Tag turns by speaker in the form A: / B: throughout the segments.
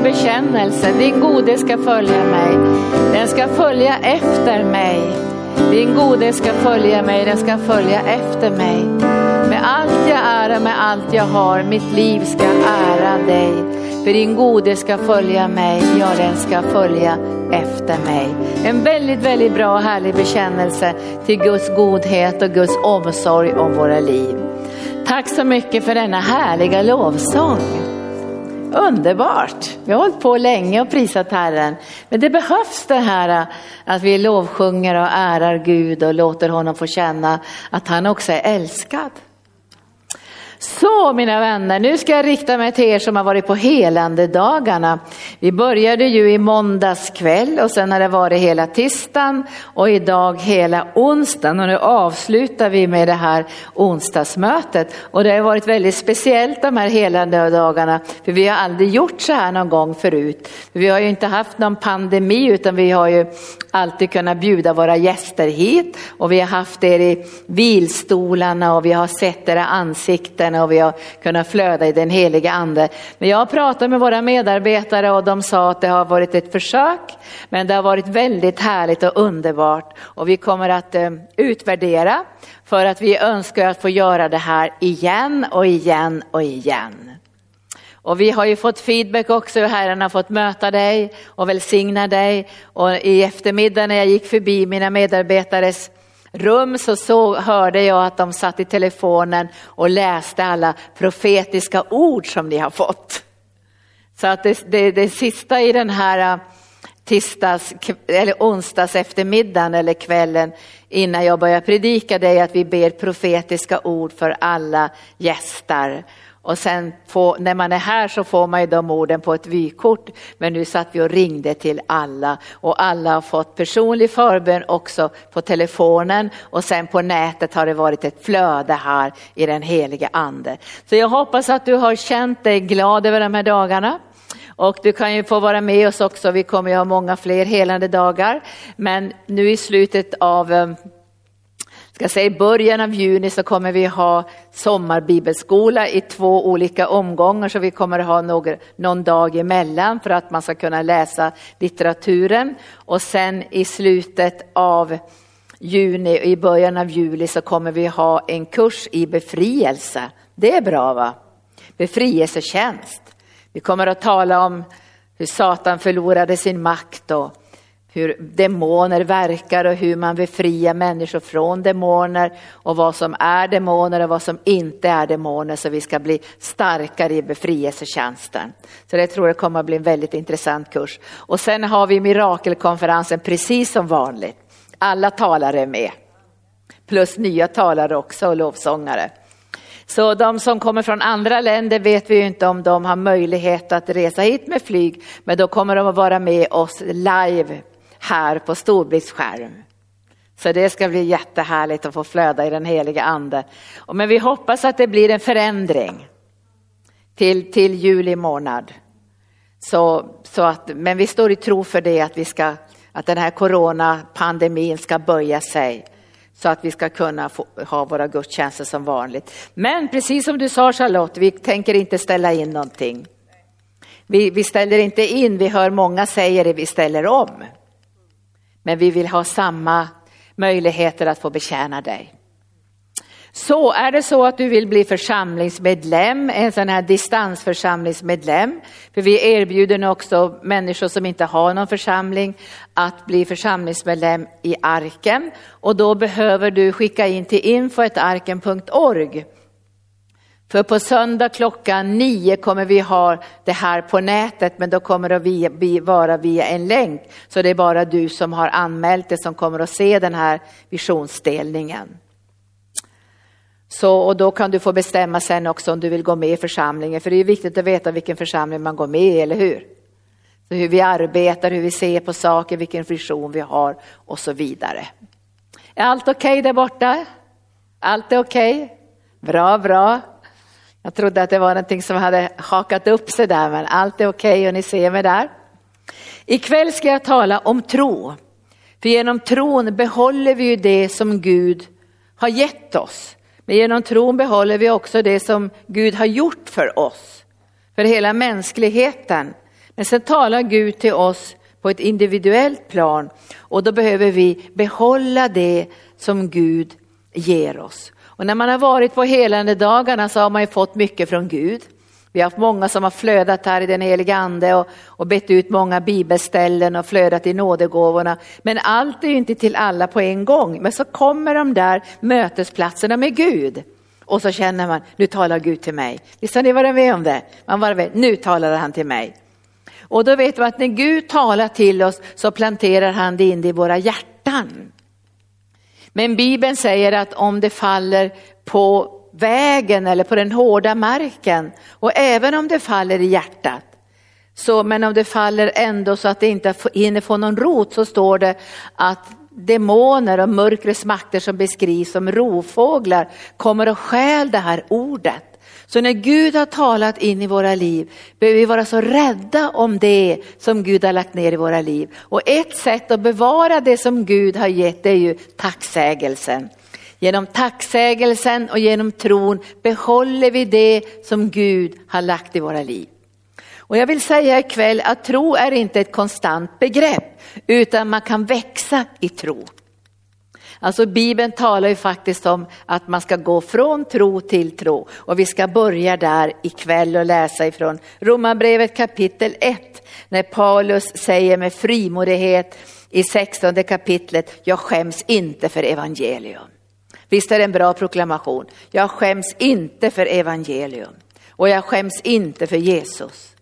A: en bekännelse. Din gode ska följa mig. Den ska följa efter mig. Din gode ska följa mig, den ska följa efter mig. Med allt jag är och med allt jag har, mitt liv ska ära dig. För din gode ska följa mig, ja den ska följa efter mig. En väldigt, väldigt bra och härlig bekännelse till Guds godhet och Guds omsorg om våra liv. Tack så mycket för denna härliga lovsång. Underbart! Vi har hållit på länge och prisat Herren. Men det behövs det här äh, att vi lovsjunger och ärar Gud och låter honom få känna att han också är älskad. Så mina vänner, nu ska jag rikta mig till er som har varit på helande dagarna. Vi började ju i måndags kväll och sen har det varit hela tisdagen och idag hela onsdagen och nu avslutar vi med det här onsdagsmötet. Och det har varit väldigt speciellt de här helande dagarna för vi har aldrig gjort så här någon gång förut. Vi har ju inte haft någon pandemi utan vi har ju alltid kunnat bjuda våra gäster hit och vi har haft er i vilstolarna och vi har sett era ansikten och vi har kunnat flöda i den heliga ande. Men jag har pratat med våra medarbetare och de sa att det har varit ett försök men det har varit väldigt härligt och underbart och vi kommer att eh, utvärdera för att vi önskar att få göra det här igen och igen och igen. Och vi har ju fått feedback också hur Herren har fått möta dig och välsigna dig. Och i eftermiddag när jag gick förbi mina medarbetares rum så, så hörde jag att de satt i telefonen och läste alla profetiska ord som ni har fått. Så att det, det, det sista i den här äh, tisdags eller onsdags eftermiddagen eller kvällen innan jag börjar predika det är att vi ber profetiska ord för alla gäster. Och sen få, när man är här så får man ju de orden på ett vykort. Men nu satt vi och ringde till alla och alla har fått personlig förbön också på telefonen och sen på nätet har det varit ett flöde här i den helige ande. Så jag hoppas att du har känt dig glad över de här dagarna. Och du kan ju få vara med oss också, vi kommer ju ha många fler helande dagar. Men nu i slutet av eh, ska säga, I början av juni så kommer vi ha sommarbibelskola i två olika omgångar så vi kommer ha några, någon dag emellan för att man ska kunna läsa litteraturen. Och sen i slutet av juni och i början av juli så kommer vi ha en kurs i befrielse. Det är bra va? Befrielsetjänst. Vi kommer att tala om hur Satan förlorade sin makt och hur demoner verkar och hur man befriar människor från demoner och vad som är demoner och vad som inte är demoner så vi ska bli starkare i befrielsetjänsten. Så det tror jag kommer att bli en väldigt intressant kurs. Och sen har vi mirakelkonferensen precis som vanligt. Alla talare är med. Plus nya talare också och lovsångare. Så de som kommer från andra länder vet vi ju inte om de har möjlighet att resa hit med flyg, men då kommer de att vara med oss live här på storbildsskärm. Så det ska bli jättehärligt att få flöda i den heliga ande. Men vi hoppas att det blir en förändring till, till juli månad. Så, så att, men vi står i tro för det att, vi ska, att den här coronapandemin ska böja sig så att vi ska kunna få, ha våra gudstjänster som vanligt. Men precis som du sa Charlotte, vi tänker inte ställa in någonting. Vi, vi ställer inte in, vi hör många säger det, vi ställer om. Men vi vill ha samma möjligheter att få betjäna dig. Så är det så att du vill bli församlingsmedlem, en sån här distansförsamlingsmedlem, för vi erbjuder nu också människor som inte har någon församling att bli församlingsmedlem i Arken. Och då behöver du skicka in till info.arken.org för på söndag klockan nio kommer vi ha det här på nätet, men då kommer det vara via en länk. Så det är bara du som har anmält dig som kommer att se den här visionsdelningen. Så, och då kan du få bestämma sen också om du vill gå med i församlingen, för det är viktigt att veta vilken församling man går med i, eller hur? Så hur vi arbetar, hur vi ser på saker, vilken vision vi har och så vidare. Är allt okej okay där borta? Allt är okej? Okay? Bra, bra. Jag trodde att det var någonting som hade hakat upp sig där, men allt är okej okay och ni ser mig där. Ikväll ska jag tala om tro. För genom tron behåller vi ju det som Gud har gett oss. Men genom tron behåller vi också det som Gud har gjort för oss, för hela mänskligheten. Men sen talar Gud till oss på ett individuellt plan och då behöver vi behålla det som Gud ger oss. Och när man har varit på helande dagarna så har man ju fått mycket från Gud. Vi har haft många som har flödat här i den heliga ande och, och bett ut många bibelställen och flödat i nådegåvorna. Men allt är ju inte till alla på en gång. Men så kommer de där mötesplatserna med Gud. Och så känner man, nu talar Gud till mig. Visst har ni varit med om det? Man var med, nu talar han till mig. Och då vet vi att när Gud talar till oss så planterar han det in i våra hjärtan. Men Bibeln säger att om det faller på vägen eller på den hårda marken och även om det faller i hjärtat, så, men om det faller ändå så att det inte hinner få någon rot så står det att demoner och mörkrets makter som beskrivs som rovfåglar kommer och stjäl det här ordet. Så när Gud har talat in i våra liv behöver vi vara så rädda om det som Gud har lagt ner i våra liv. Och ett sätt att bevara det som Gud har gett är ju tacksägelsen. Genom tacksägelsen och genom tron behåller vi det som Gud har lagt i våra liv. Och jag vill säga ikväll att tro är inte ett konstant begrepp utan man kan växa i tro. Alltså Bibeln talar ju faktiskt om att man ska gå från tro till tro och vi ska börja där ikväll och läsa ifrån Romarbrevet kapitel 1 när Paulus säger med frimodighet i 16 kapitlet, jag skäms inte för evangelium. Visst är det en bra proklamation? Jag skäms inte för evangelium och jag skäms inte för Jesus.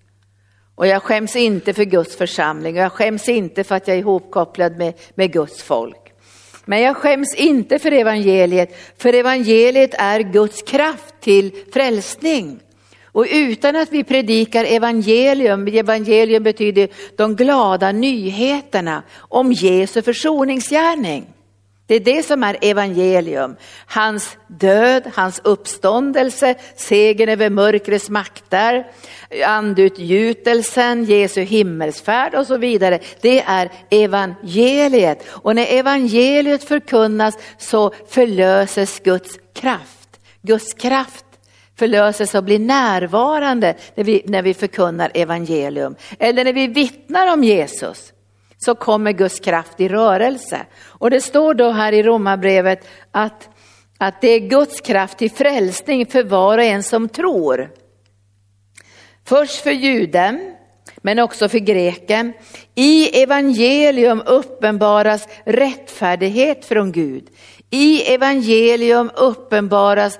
A: Och jag skäms inte för Guds församling och jag skäms inte för att jag är ihopkopplad med, med Guds folk. Men jag skäms inte för evangeliet, för evangeliet är Guds kraft till frälsning. Och utan att vi predikar evangelium, evangelium betyder de glada nyheterna om Jesu försoningsgärning. Det är det som är evangelium. Hans död, hans uppståndelse, segern över mörkrets makter, andutgjutelsen, Jesu himmelsfärd och så vidare. Det är evangeliet. Och när evangeliet förkunnas så förlöses Guds kraft. Guds kraft förlöses och blir närvarande när vi, när vi förkunnar evangelium. Eller när vi vittnar om Jesus så kommer Guds kraft i rörelse. Och det står då här i Romarbrevet att, att det är Guds kraft till frälsning för var och en som tror. Först för juden, men också för greken. I evangelium uppenbaras rättfärdighet från Gud. I evangelium uppenbaras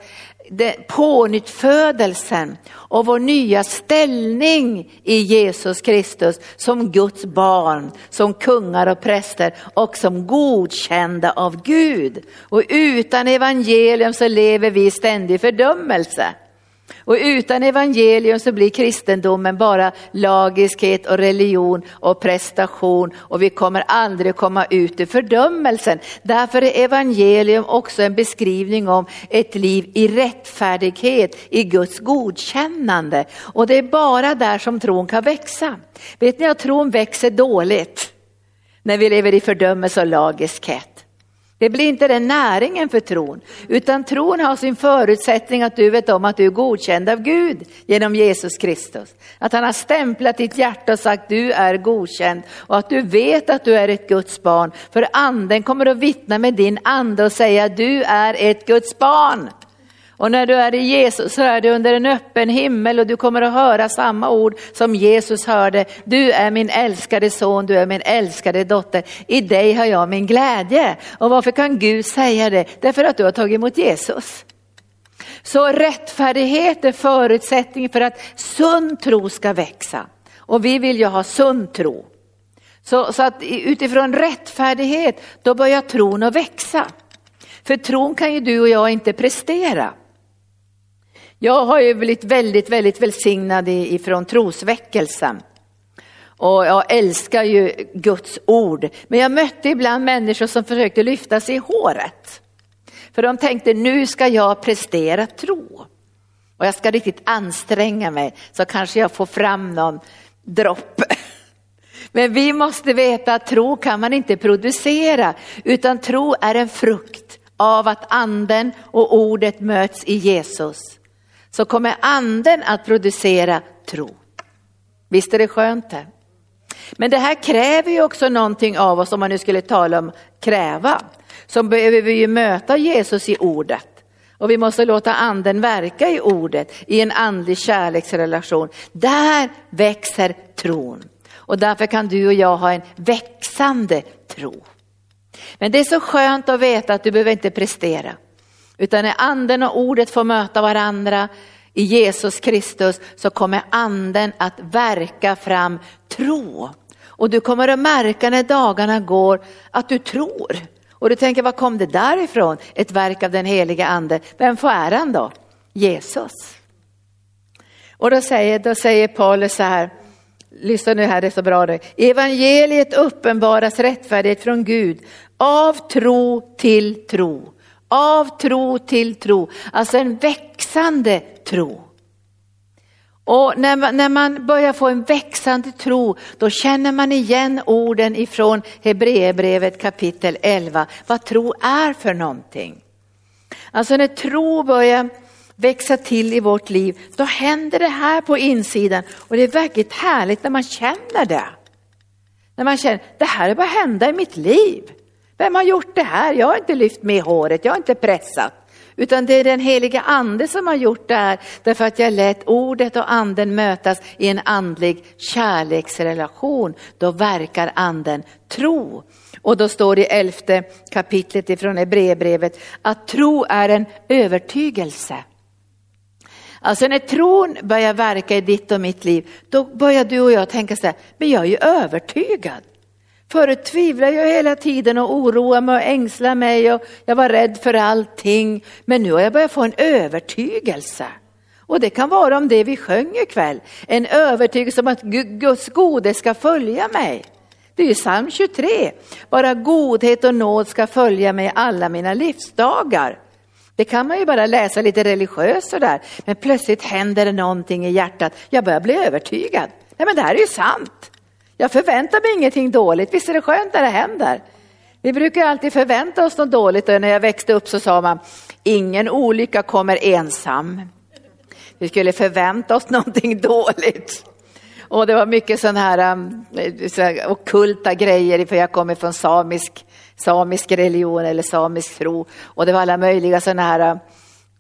A: pånyttfödelsen och vår nya ställning i Jesus Kristus som Guds barn, som kungar och präster och som godkända av Gud. Och utan evangelium så lever vi i ständig fördömelse. Och utan evangelium så blir kristendomen bara lagiskhet och religion och prestation och vi kommer aldrig komma ut ur fördömelsen. Därför är evangelium också en beskrivning om ett liv i rättfärdighet, i Guds godkännande. Och det är bara där som tron kan växa. Vet ni att tron växer dåligt när vi lever i fördömelse och lagiskhet. Det blir inte den näringen för tron, utan tron har sin förutsättning att du vet om att du är godkänd av Gud genom Jesus Kristus. Att han har stämplat ditt hjärta och sagt du är godkänd och att du vet att du är ett Guds barn. För anden kommer att vittna med din ande och säga du är ett Guds barn. Och när du är i Jesus så är du under en öppen himmel och du kommer att höra samma ord som Jesus hörde. Du är min älskade son, du är min älskade dotter. I dig har jag min glädje. Och varför kan Gud säga det? Därför att du har tagit emot Jesus. Så rättfärdighet är förutsättningen för att sund tro ska växa. Och vi vill ju ha sund tro. Så, så att utifrån rättfärdighet, då börjar tron att växa. För tron kan ju du och jag inte prestera. Jag har ju blivit väldigt, väldigt välsignad ifrån trosväckelsen. Och jag älskar ju Guds ord. Men jag mötte ibland människor som försökte lyfta sig i håret. För de tänkte, nu ska jag prestera tro. Och jag ska riktigt anstränga mig så kanske jag får fram någon droppe. Men vi måste veta att tro kan man inte producera, utan tro är en frukt av att anden och ordet möts i Jesus så kommer anden att producera tro. Visst är det skönt det? Men det här kräver ju också någonting av oss om man nu skulle tala om kräva. Så behöver vi ju möta Jesus i ordet. Och vi måste låta anden verka i ordet, i en andlig kärleksrelation. Där växer tron. Och därför kan du och jag ha en växande tro. Men det är så skönt att veta att du behöver inte prestera. Utan när anden och ordet får möta varandra i Jesus Kristus så kommer anden att verka fram tro. Och du kommer att märka när dagarna går att du tror. Och du tänker, var kom det därifrån? Ett verk av den heliga ande. Vem får äran då? Jesus. Och då säger, då säger Paulus så här, lyssna nu här, det är så bra nu. Evangeliet uppenbaras rättfärdighet från Gud av tro till tro. Av tro till tro, alltså en växande tro. Och när man, när man börjar få en växande tro, då känner man igen orden ifrån Hebreerbrevet kapitel 11, vad tro är för någonting. Alltså när tro börjar växa till i vårt liv, då händer det här på insidan och det är verkligen härligt när man känner det. När man känner, det här är bara hända i mitt liv. Vem har gjort det här? Jag har inte lyft med håret, jag har inte pressat. Utan det är den heliga ande som har gjort det här därför att jag lät ordet och anden mötas i en andlig kärleksrelation. Då verkar anden tro. Och då står det i elfte kapitlet ifrån Hebreerbrevet att tro är en övertygelse. Alltså när tron börjar verka i ditt och mitt liv, då börjar du och jag tänka så här, men jag är ju övertygad. Förut tvivlade jag hela tiden och oroade mig och ängslade mig och jag var rädd för allting. Men nu har jag börjat få en övertygelse. Och det kan vara om det vi sjöng ikväll. En övertygelse om att Guds gode ska följa mig. Det är ju psalm 23. Bara godhet och nåd ska följa mig alla mina livsdagar. Det kan man ju bara läsa lite religiöst sådär. Men plötsligt händer det någonting i hjärtat. Jag börjar bli övertygad. Nej men det här är ju sant. Jag förväntar mig ingenting dåligt. Visst är det skönt när det händer? Vi brukar alltid förvänta oss något dåligt och när jag växte upp så sa man ingen olycka kommer ensam. Vi skulle förvänta oss någonting dåligt. Och det var mycket sådana här, um, så här okulta grejer, för jag kommer från samisk, samisk religion eller samisk tro. Och det var alla möjliga sådana här um,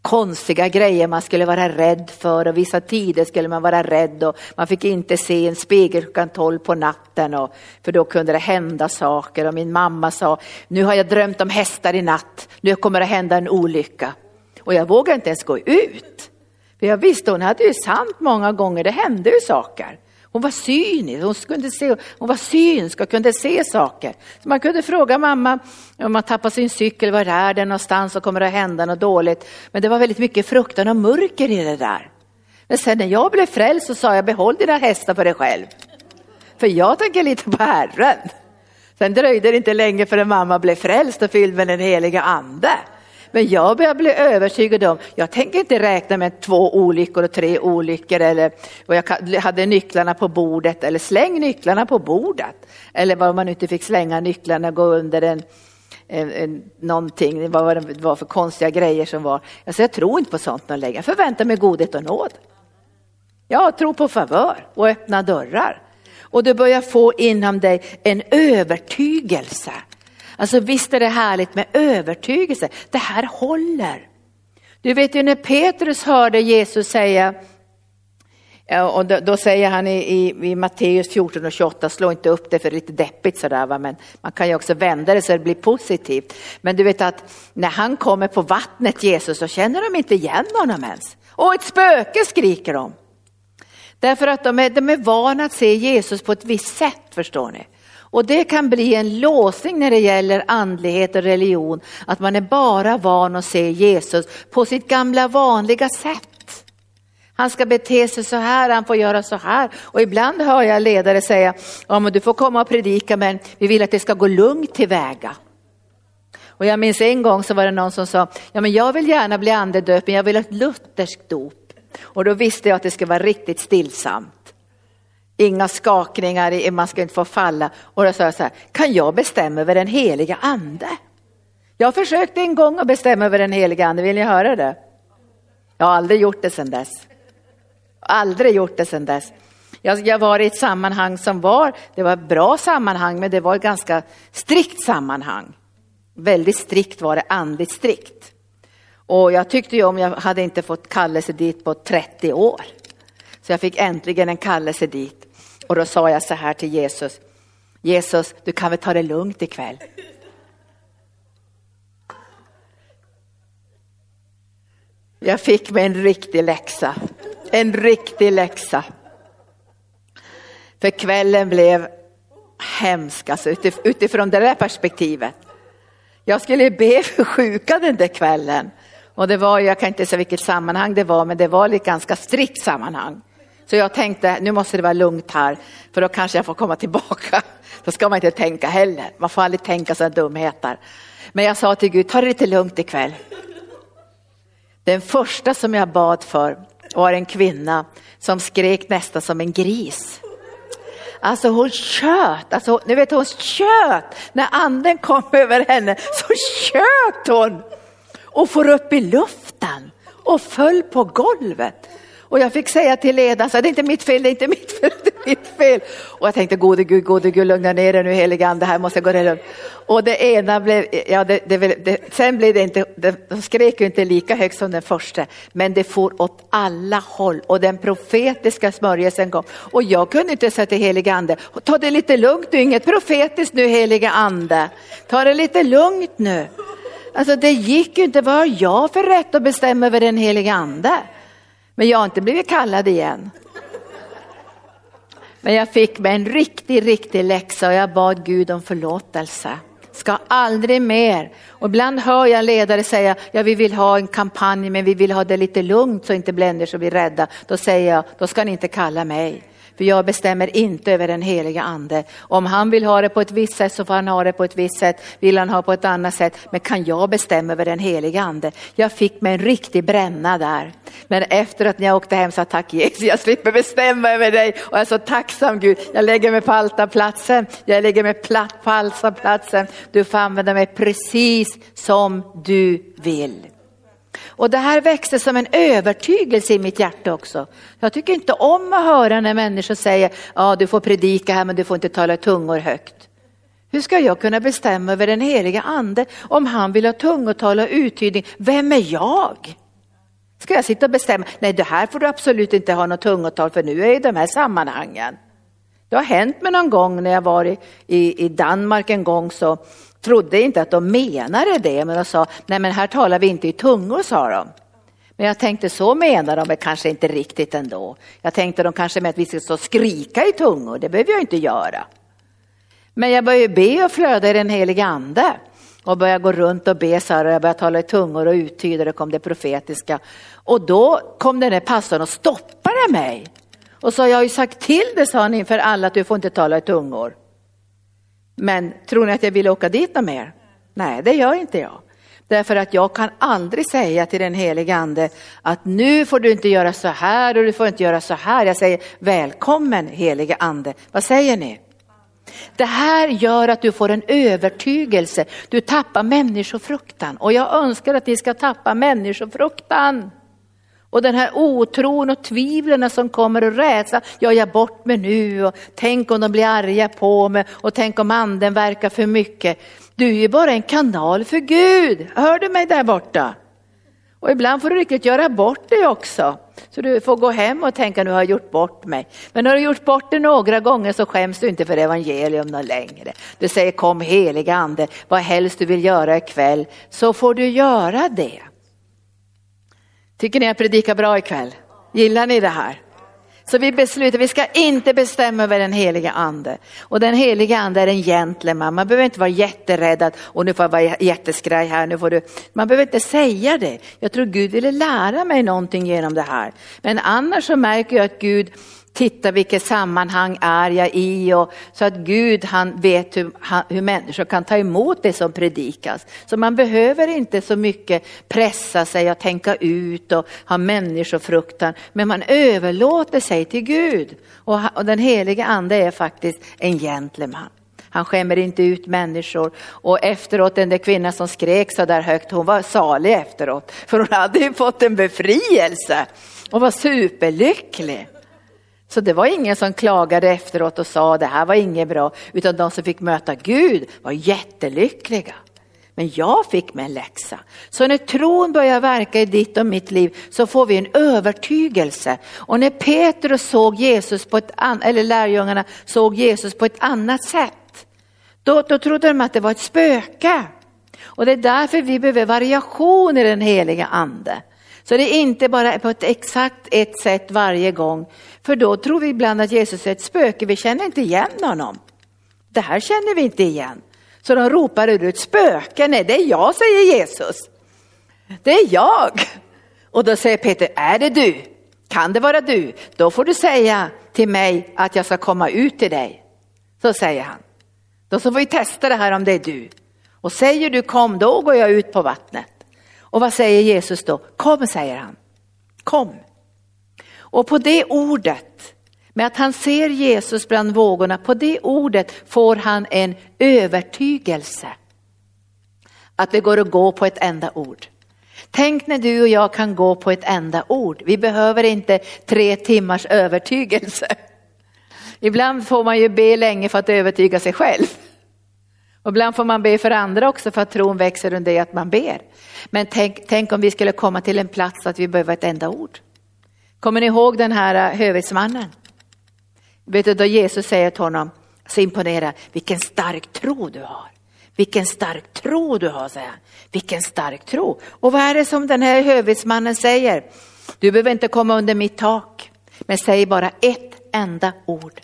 A: konstiga grejer man skulle vara rädd för och vissa tider skulle man vara rädd och man fick inte se en spegel klockan tolv på natten och, för då kunde det hända saker och min mamma sa nu har jag drömt om hästar i natt, nu kommer det hända en olycka. Och jag vågade inte ens gå ut. För jag visste hon hade ju sant många gånger, det hände ju saker. Hon var synisk, hon, kunde se, hon var synsk och kunde se saker. Så man kunde fråga mamma om man tappar sin cykel, var är den någonstans och kommer det att hända något dåligt? Men det var väldigt mycket fruktan och mörker i det där. Men sen när jag blev frälst så sa jag behåll dina hästar för dig själv. För jag tänker lite på Herren. Sen dröjde det inte länge förrän mamma blev frälst och fylld med den heliga ande. Men jag börjar bli övertygad om, jag tänker inte räkna med två olyckor och tre olyckor eller och jag hade nycklarna på bordet eller släng nycklarna på bordet. Eller vad man inte fick slänga nycklarna, gå under en, en, en, någonting, vad det var för konstiga grejer som var. Alltså jag tror inte på sånt någon längre, jag förväntar mig godhet och nåd. Jag tror på favör och öppna dörrar. Och du börjar få inom dig en övertygelse Alltså visst är det härligt med övertygelse, det här håller. Du vet ju när Petrus hörde Jesus säga, och då, då säger han i, i, i Matteus 14 och 28, slå inte upp det för det är lite deppigt sådär, va? men man kan ju också vända det så det blir positivt. Men du vet att när han kommer på vattnet, Jesus, så känner de inte igen honom ens. Och ett spöke skriker de. Därför att de är, de är vana att se Jesus på ett visst sätt, förstår ni. Och det kan bli en låsning när det gäller andlighet och religion, att man är bara van att se Jesus på sitt gamla vanliga sätt. Han ska bete sig så här, han får göra så här. Och ibland hör jag ledare säga, ja men du får komma och predika men vi vill att det ska gå lugnt tillväga. Och jag minns en gång så var det någon som sa, ja men jag vill gärna bli andedöpt men jag vill ha ett lutherskt dop. Och då visste jag att det skulle vara riktigt stillsamt. Inga skakningar, man ska inte få falla. Och då sa jag så här, kan jag bestämma över den heliga ande? Jag försökte en gång att bestämma över den heliga ande, vill ni höra det? Jag har aldrig gjort det sedan dess. Aldrig gjort det sedan dess. Jag, jag var i ett sammanhang som var, det var ett bra sammanhang men det var ett ganska strikt sammanhang. Väldigt strikt var det, andligt strikt. Och jag tyckte ju om jag hade inte fått kallelse dit på 30 år. Så jag fick äntligen en kallelse dit. Och då sa jag så här till Jesus. Jesus, du kan väl ta det lugnt ikväll? Jag fick mig en riktig läxa. En riktig läxa. För kvällen blev hemsk, alltså utifrån det där perspektivet. Jag skulle be för sjuka den där kvällen. Och det var, jag kan inte säga vilket sammanhang det var, men det var ett ganska strikt sammanhang. Så jag tänkte, nu måste det vara lugnt här, för då kanske jag får komma tillbaka. Då ska man inte tänka heller, man får aldrig tänka sådana dumheter. Men jag sa till Gud, ta det lite lugnt ikväll. Den första som jag bad för var en kvinna som skrek nästan som en gris. Alltså hon tjöt, alltså, ni vet hon tjöt. När anden kom över henne så tjöt hon och får upp i luften och föll på golvet. Och jag fick säga till ledaren, det är inte mitt fel, det är inte mitt fel, det är mitt fel. Och jag tänkte, gode Gud, gode Gud, lugna ner dig nu helige ande, här måste gå lugnt. Och det ena blev, ja det, det, det, sen blev det inte, de skrek ju inte lika högt som den första, men det for åt alla håll och den profetiska smörjelsen kom. Och jag kunde inte säga till helige ande, ta det lite lugnt du, inget profetiskt nu helige ande. Ta det lite lugnt nu. Alltså det gick ju inte, vad har jag för rätt att bestämma över den helige ande? Men jag har inte blivit kallad igen. Men jag fick mig en riktig, riktig läxa och jag bad Gud om förlåtelse. Ska aldrig mer. Och ibland hör jag ledare säga, ja vi vill ha en kampanj men vi vill ha det lite lugnt så inte människor blir rädda. Då säger jag, då ska ni inte kalla mig. För jag bestämmer inte över den heliga ande. Om han vill ha det på ett visst sätt så får han ha det på ett visst sätt. Vill han ha på ett annat sätt. Men kan jag bestämma över den heliga ande? Jag fick mig en riktig bränna där. Men efter att jag åkte hem sa tack Jesus, jag slipper bestämma över dig. Och jag är så tacksam Gud. Jag lägger mig på altarplatsen. Jag lägger mig platt på altarplatsen. Du får använda mig precis som du vill. Och det här växte som en övertygelse i mitt hjärta också. Jag tycker inte om att höra när människor säger, ja du får predika här men du får inte tala tungor högt. Hur ska jag kunna bestämma över den heliga ande om han vill ha tungotal och uttydning? Vem är jag? Ska jag sitta och bestämma, nej det här får du absolut inte ha något tungotal för nu är jag i de här sammanhangen. Det har hänt mig någon gång när jag var i, i, i Danmark en gång så trodde inte att de menade det, men de sa, nej men här talar vi inte i tungor, sa de. Men jag tänkte så menar de kanske inte riktigt ändå. Jag tänkte de kanske med att vi ska stå och skrika i tungor, det behöver jag inte göra. Men jag började be och flöda i den heliga ande och började gå runt och be så här och jag började tala i tungor och uttyda, det kom det profetiska. Och då kom den där pastorn och stoppade mig och sa, jag har ju sagt till dig, sa han inför alla, att du får inte tala i tungor. Men tror ni att jag vill åka dit mer? Nej, det gör inte jag. Därför att jag kan aldrig säga till den helige ande att nu får du inte göra så här och du får inte göra så här. Jag säger välkommen helige ande. Vad säger ni? Det här gör att du får en övertygelse. Du tappar människofruktan och jag önskar att vi ska tappa människofruktan. Och den här otron och tvivlen som kommer och rädsla, gör jag bort mig nu och tänk om de blir arga på mig och tänk om anden verkar för mycket. Du är ju bara en kanal för Gud, hör du mig där borta? Och ibland får du riktigt göra bort dig också. Så du får gå hem och tänka nu har jag gjort bort mig. Men har du gjort bort dig några gånger så skäms du inte för evangelium någon längre. Du säger kom heliga ande, vad helst du vill göra ikväll så får du göra det. Tycker ni jag predikar bra ikväll? Gillar ni det här? Så vi beslutar, vi ska inte bestämma över den heliga ande. Och den heliga ande är en gentleman, man behöver inte vara jätterädd att och nu får jag vara jätteskraj här, nu får du. Man behöver inte säga det. Jag tror Gud ville lära mig någonting genom det här. Men annars så märker jag att Gud titta vilket sammanhang är jag i och så att Gud han vet hur, hur människor kan ta emot det som predikas. Så man behöver inte så mycket pressa sig och tänka ut och ha människofruktan, men man överlåter sig till Gud. Och, och den helige ande är faktiskt en gentleman. Han skämmer inte ut människor. Och efteråt den där kvinnan som skrek så där högt, hon var salig efteråt. För hon hade ju fått en befrielse och var superlycklig. Så det var ingen som klagade efteråt och sa det här var inget bra, utan de som fick möta Gud var jättelyckliga. Men jag fick mig en läxa. Så när tron börjar verka i ditt och mitt liv så får vi en övertygelse. Och när Petrus såg Jesus på ett an- eller lärjungarna såg Jesus på ett annat sätt, då, då trodde de att det var ett spöke. Och det är därför vi behöver variation i den heliga ande. Så det är inte bara på ett exakt ett sätt varje gång. För då tror vi ibland att Jesus är ett spöke, vi känner inte igen honom. Det här känner vi inte igen. Så de ropar ut ett spöke, nej det är jag säger Jesus. Det är jag. Och då säger Peter, är det du? Kan det vara du? Då får du säga till mig att jag ska komma ut till dig. Så säger han. Då så får vi testa det här om det är du. Och säger du kom, då går jag ut på vattnet. Och vad säger Jesus då? Kom, säger han. Kom. Och på det ordet, med att han ser Jesus bland vågorna, på det ordet får han en övertygelse. Att det går att gå på ett enda ord. Tänk när du och jag kan gå på ett enda ord. Vi behöver inte tre timmars övertygelse. Ibland får man ju be länge för att övertyga sig själv. Och ibland får man be för andra också för att tron växer under det att man ber. Men tänk, tänk om vi skulle komma till en plats att vi behöver ett enda ord. Kommer ni ihåg den här eh, hövitsmannen? Vet du, då Jesus säger till honom, så imponerar vilken stark tro du har. Vilken stark tro du har, säger han. Vilken stark tro. Och vad är det som den här hövitsmannen säger? Du behöver inte komma under mitt tak, men säg bara ett enda ord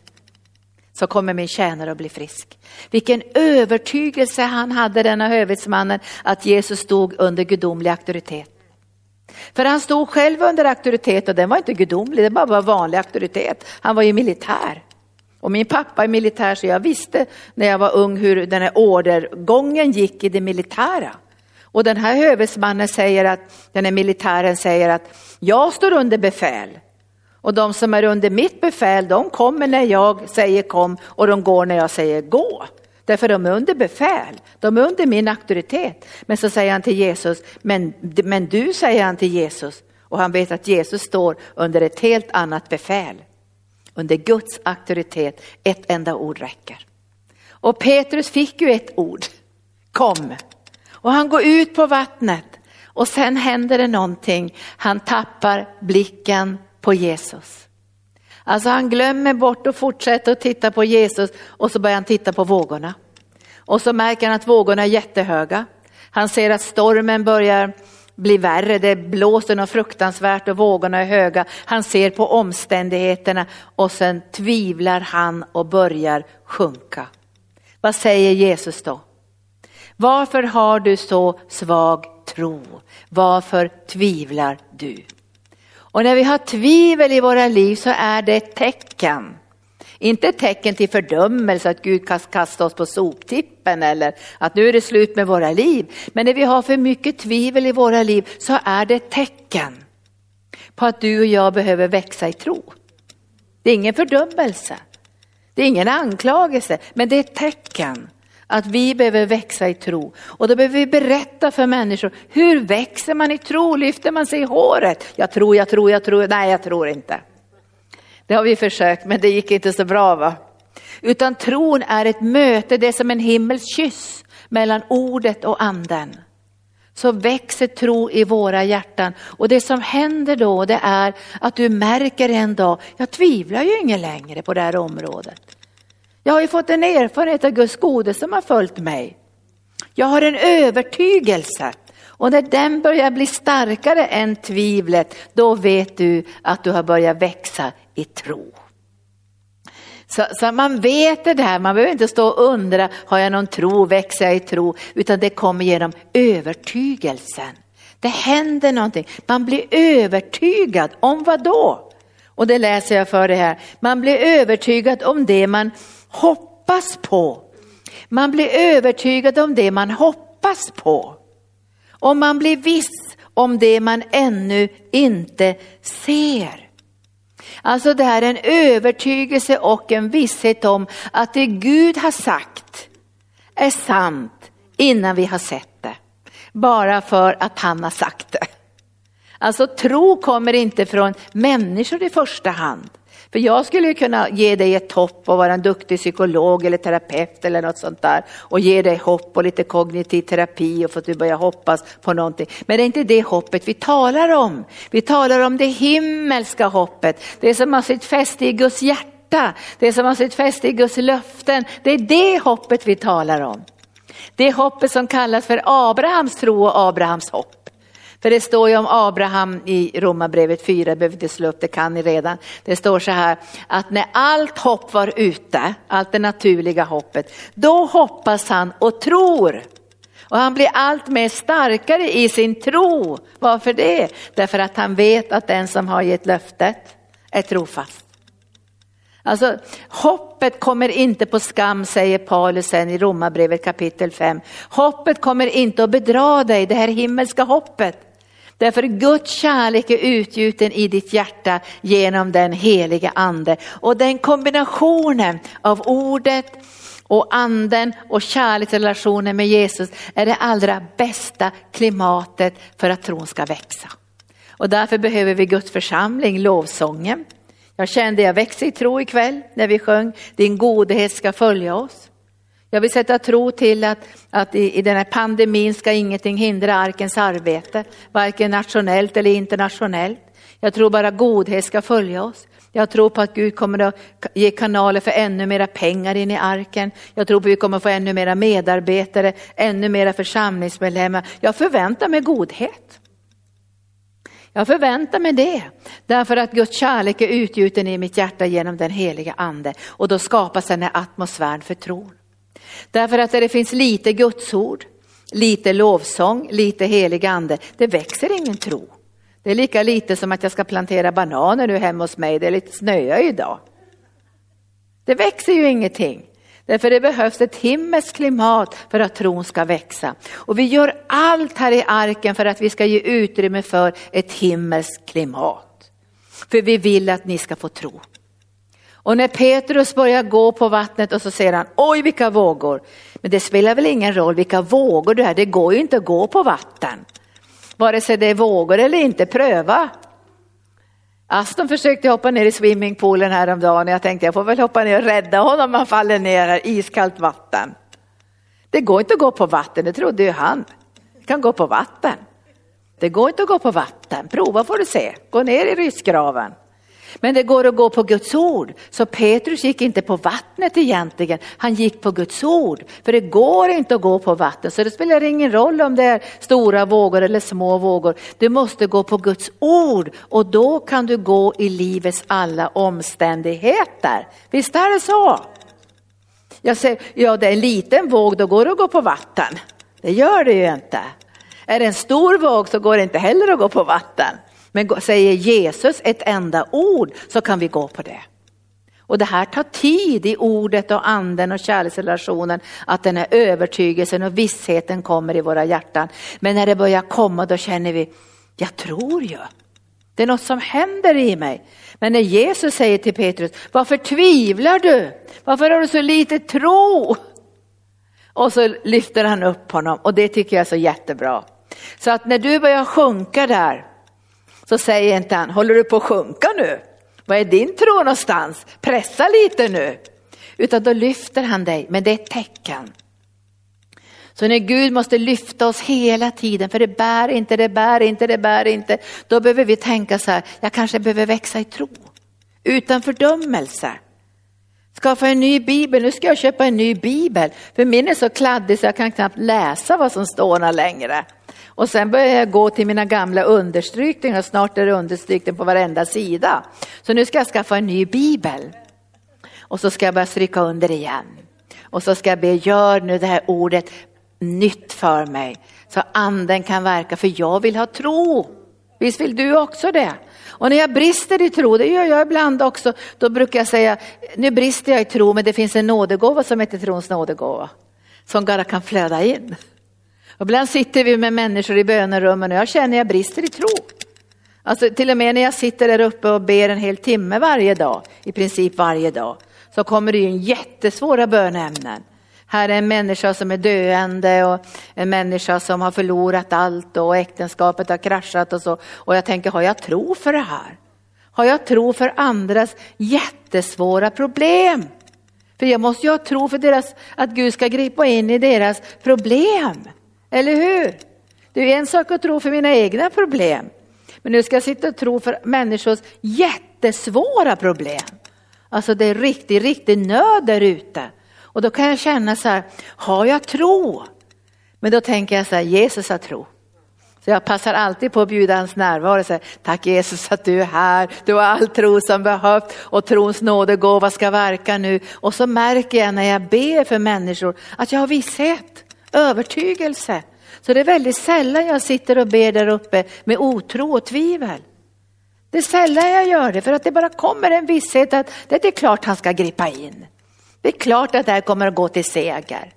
A: så kommer min tjänare att bli frisk. Vilken övertygelse han hade denna hövitsmannen att Jesus stod under gudomlig auktoritet. För han stod själv under auktoritet och den var inte gudomlig, det bara var vanlig auktoritet. Han var ju militär. Och min pappa är militär så jag visste när jag var ung hur den här ordergången gick i det militära. Och den här hövitsmannen säger att, den här militären säger att jag står under befäl. Och de som är under mitt befäl, de kommer när jag säger kom och de går när jag säger gå. Därför de är under befäl, de är under min auktoritet. Men så säger han till Jesus, men, men du säger han till Jesus, och han vet att Jesus står under ett helt annat befäl. Under Guds auktoritet, ett enda ord räcker. Och Petrus fick ju ett ord, kom. Och han går ut på vattnet och sen händer det någonting. Han tappar blicken på Jesus. Alltså han glömmer bort och fortsätter att titta på Jesus och så börjar han titta på vågorna. Och så märker han att vågorna är jättehöga. Han ser att stormen börjar bli värre, det blåser något fruktansvärt och vågorna är höga. Han ser på omständigheterna och sen tvivlar han och börjar sjunka. Vad säger Jesus då? Varför har du så svag tro? Varför tvivlar du? Och när vi har tvivel i våra liv så är det ett tecken. Inte ett tecken till fördömelse att Gud kan kasta oss på soptippen eller att nu är det slut med våra liv. Men när vi har för mycket tvivel i våra liv så är det ett tecken på att du och jag behöver växa i tro. Det är ingen fördömelse, det är ingen anklagelse, men det är ett tecken att vi behöver växa i tro. Och då behöver vi berätta för människor, hur växer man i tro? Lyfter man sig i håret? Jag tror, jag tror, jag tror, nej jag tror inte. Det har vi försökt men det gick inte så bra va. Utan tron är ett möte, det är som en himmels kyss mellan ordet och anden. Så växer tro i våra hjärtan och det som händer då det är att du märker en dag, jag tvivlar ju ingen längre på det här området. Jag har ju fått en erfarenhet av Guds gode som har följt mig. Jag har en övertygelse och när den börjar bli starkare än tvivlet, då vet du att du har börjat växa i tro. Så, så, man vet det där, man behöver inte stå och undra, har jag någon tro, växer jag i tro? Utan det kommer genom övertygelsen. Det händer någonting, man blir övertygad om vad då? Och det läser jag för det här, man blir övertygad om det man hoppas på. Man blir övertygad om det man hoppas på. Och man blir viss om det man ännu inte ser. Alltså det här är en övertygelse och en visshet om att det Gud har sagt är sant innan vi har sett det. Bara för att han har sagt det. Alltså tro kommer inte från människor i första hand. För jag skulle ju kunna ge dig ett hopp och vara en duktig psykolog eller terapeut eller något sånt där och ge dig hopp och lite kognitiv terapi och få att du börjar hoppas på någonting. Men det är inte det hoppet vi talar om. Vi talar om det himmelska hoppet, det som har sitt fäste i Guds hjärta, det som har sitt fäste i Guds löften. Det är det hoppet vi talar om. Det hoppet som kallas för Abrahams tro och Abrahams hopp. För det står ju om Abraham i Romarbrevet 4, behöver inte slå upp, det kan ni redan. Det står så här att när allt hopp var ute, allt det naturliga hoppet, då hoppas han och tror. Och han blir allt mer starkare i sin tro. Varför det? Därför att han vet att den som har gett löftet är trofast. Alltså hoppet kommer inte på skam säger Paulus sen i Romarbrevet kapitel 5. Hoppet kommer inte att bedra dig, det här himmelska hoppet. Därför Guds kärlek är utgjuten i ditt hjärta genom den heliga ande. Och den kombinationen av ordet och anden och kärleksrelationen med Jesus är det allra bästa klimatet för att tron ska växa. Och därför behöver vi Guds församling, lovsången. Jag kände jag växer i tro ikväll när vi sjöng Din godhet ska följa oss. Jag vill sätta tro till att, att i, i den här pandemin ska ingenting hindra arkens arbete, varken nationellt eller internationellt. Jag tror bara godhet ska följa oss. Jag tror på att Gud kommer att ge kanaler för ännu mera pengar in i arken. Jag tror på att vi kommer att få ännu mera medarbetare, ännu mera församlingsmedlemmar. Jag förväntar mig godhet. Jag förväntar mig det, därför att Guds kärlek är utgjuten i mitt hjärta genom den heliga ande och då skapas den här atmosfären för tron. Därför att där det finns lite gudsord, lite lovsång, lite helig ande, det växer ingen tro. Det är lika lite som att jag ska plantera bananer nu hemma hos mig, det är lite snöa idag. Det växer ju ingenting. Därför det behövs ett himmelskt klimat för att tron ska växa. Och vi gör allt här i arken för att vi ska ge utrymme för ett himmelskt klimat. För vi vill att ni ska få tro. Och när Petrus börjar gå på vattnet och så säger han, oj vilka vågor. Men det spelar väl ingen roll vilka vågor det är, det går ju inte att gå på vatten. Vare sig det är vågor eller inte, pröva. Aston försökte hoppa ner i swimmingpoolen häromdagen och jag tänkte jag får väl hoppa ner och rädda honom om han faller ner i iskallt vatten. Det går inte att gå på vatten, det trodde ju han. Det kan gå på vatten. Det går inte att gå på vatten, prova får du se. Gå ner i ryssgraven. Men det går att gå på Guds ord. Så Petrus gick inte på vattnet egentligen, han gick på Guds ord. För det går inte att gå på vatten, så det spelar ingen roll om det är stora vågor eller små vågor. Du måste gå på Guds ord och då kan du gå i livets alla omständigheter. Visst är det så? Jag säger, ja det är en liten våg, då går det att gå på vatten. Det gör det ju inte. Är det en stor våg så går det inte heller att gå på vatten. Men säger Jesus ett enda ord så kan vi gå på det. Och det här tar tid i ordet och anden och kärleksrelationen, att den här övertygelsen och vissheten kommer i våra hjärtan. Men när det börjar komma då känner vi, jag tror ju. Det är något som händer i mig. Men när Jesus säger till Petrus, varför tvivlar du? Varför har du så lite tro? Och så lyfter han upp honom och det tycker jag är så jättebra. Så att när du börjar sjunka där, så säger inte han, håller du på att sjunka nu? Vad är din tro någonstans? Pressa lite nu. Utan då lyfter han dig, men det är ett tecken. Så när Gud måste lyfta oss hela tiden, för det bär inte, det bär inte, det bär inte, då behöver vi tänka så här, jag kanske behöver växa i tro. Utan fördömelse. Skaffa en ny bibel, nu ska jag köpa en ny bibel, för min är så kladdig så jag kan knappt läsa vad som står där längre. Och sen börjar jag gå till mina gamla understrykningar, snart är det understrykning på varenda sida. Så nu ska jag skaffa en ny bibel. Och så ska jag börja stryka under igen. Och så ska jag be, gör nu det här ordet nytt för mig. Så anden kan verka, för jag vill ha tro. Visst vill du också det? Och när jag brister i tro, det gör jag ibland också, då brukar jag säga, nu brister jag i tro men det finns en nådegåva som heter trons nådegåva. Som bara kan flöda in. Ibland sitter vi med människor i bönerummen och jag känner jag brister i tro. Alltså till och med när jag sitter där uppe och ber en hel timme varje dag, i princip varje dag, så kommer det ju jättesvåra böneämnen. Här är en människa som är döende och en människa som har förlorat allt och äktenskapet har kraschat och så. Och jag tänker, har jag tro för det här? Har jag tro för andras jättesvåra problem? För jag måste ju ha tro för deras, att Gud ska gripa in i deras problem. Eller hur? Det är en sak att tro för mina egna problem. Men nu ska jag sitta och tro för människors jättesvåra problem. Alltså det är riktig, riktig nöd där ute. Och då kan jag känna så här, har jag tro? Men då tänker jag så här, Jesus har tro. Så jag passar alltid på att bjuda hans närvaro och säga, tack Jesus att du är här, du har all tro som behövs och trons nådegåva ska verka nu. Och så märker jag när jag ber för människor att jag har visshet, övertygelse. Så det är väldigt sällan jag sitter och ber där uppe med otro och tvivel. Det är sällan jag gör det för att det bara kommer en visshet att det är klart han ska gripa in. Det är klart att det här kommer att gå till seger.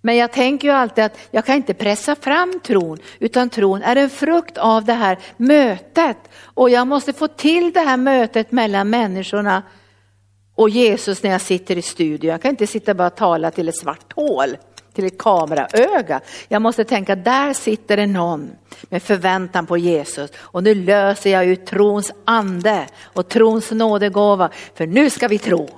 A: Men jag tänker ju alltid att jag kan inte pressa fram tron, utan tron är en frukt av det här mötet. Och jag måste få till det här mötet mellan människorna och Jesus när jag sitter i studion. Jag kan inte sitta bara och tala till ett svart hål, till ett kameraöga. Jag måste tänka, där sitter det någon med förväntan på Jesus. Och nu löser jag ut trons ande och trons nådegåva, för nu ska vi tro.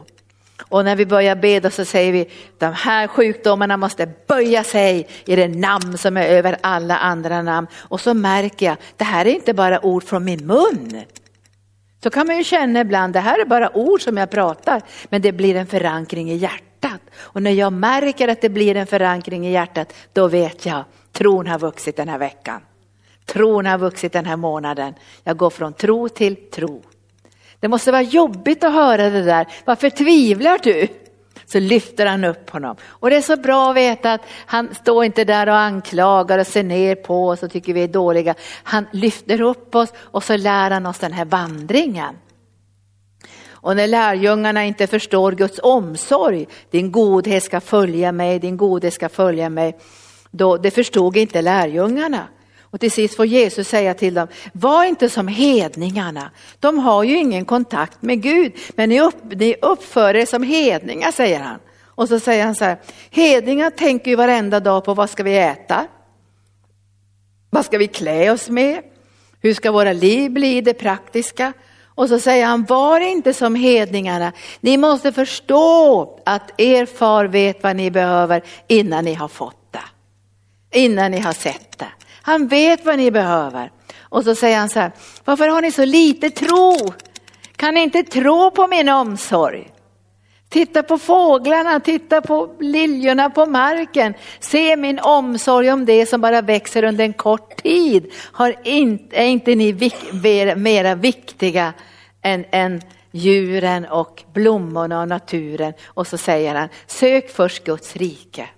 A: Och när vi börjar bedja så säger vi, de här sjukdomarna måste böja sig i det namn som är över alla andra namn. Och så märker jag, det här är inte bara ord från min mun. Så kan man ju känna ibland, det här är bara ord som jag pratar, men det blir en förankring i hjärtat. Och när jag märker att det blir en förankring i hjärtat, då vet jag, tron har vuxit den här veckan. Tron har vuxit den här månaden. Jag går från tro till tro. Det måste vara jobbigt att höra det där. Varför tvivlar du? Så lyfter han upp honom. Och det är så bra att veta att han står inte där och anklagar och ser ner på oss och tycker vi är dåliga. Han lyfter upp oss och så lär han oss den här vandringen. Och när lärjungarna inte förstår Guds omsorg, din godhet ska följa mig, din godhet ska följa mig, då, det förstod inte lärjungarna. Och till sist får Jesus säga till dem, var inte som hedningarna. De har ju ingen kontakt med Gud, men ni, upp, ni uppför er som hedningar, säger han. Och så säger han så här, hedningar tänker ju varenda dag på vad ska vi äta? Vad ska vi klä oss med? Hur ska våra liv bli det praktiska? Och så säger han, var inte som hedningarna. Ni måste förstå att er far vet vad ni behöver innan ni har fått det. Innan ni har sett det. Han vet vad ni behöver. Och så säger han så här, varför har ni så lite tro? Kan ni inte tro på min omsorg? Titta på fåglarna, titta på liljorna på marken. Se min omsorg om det som bara växer under en kort tid. Har inte, är inte ni mera viktiga än, än djuren och blommorna och naturen? Och så säger han, sök först Guds rike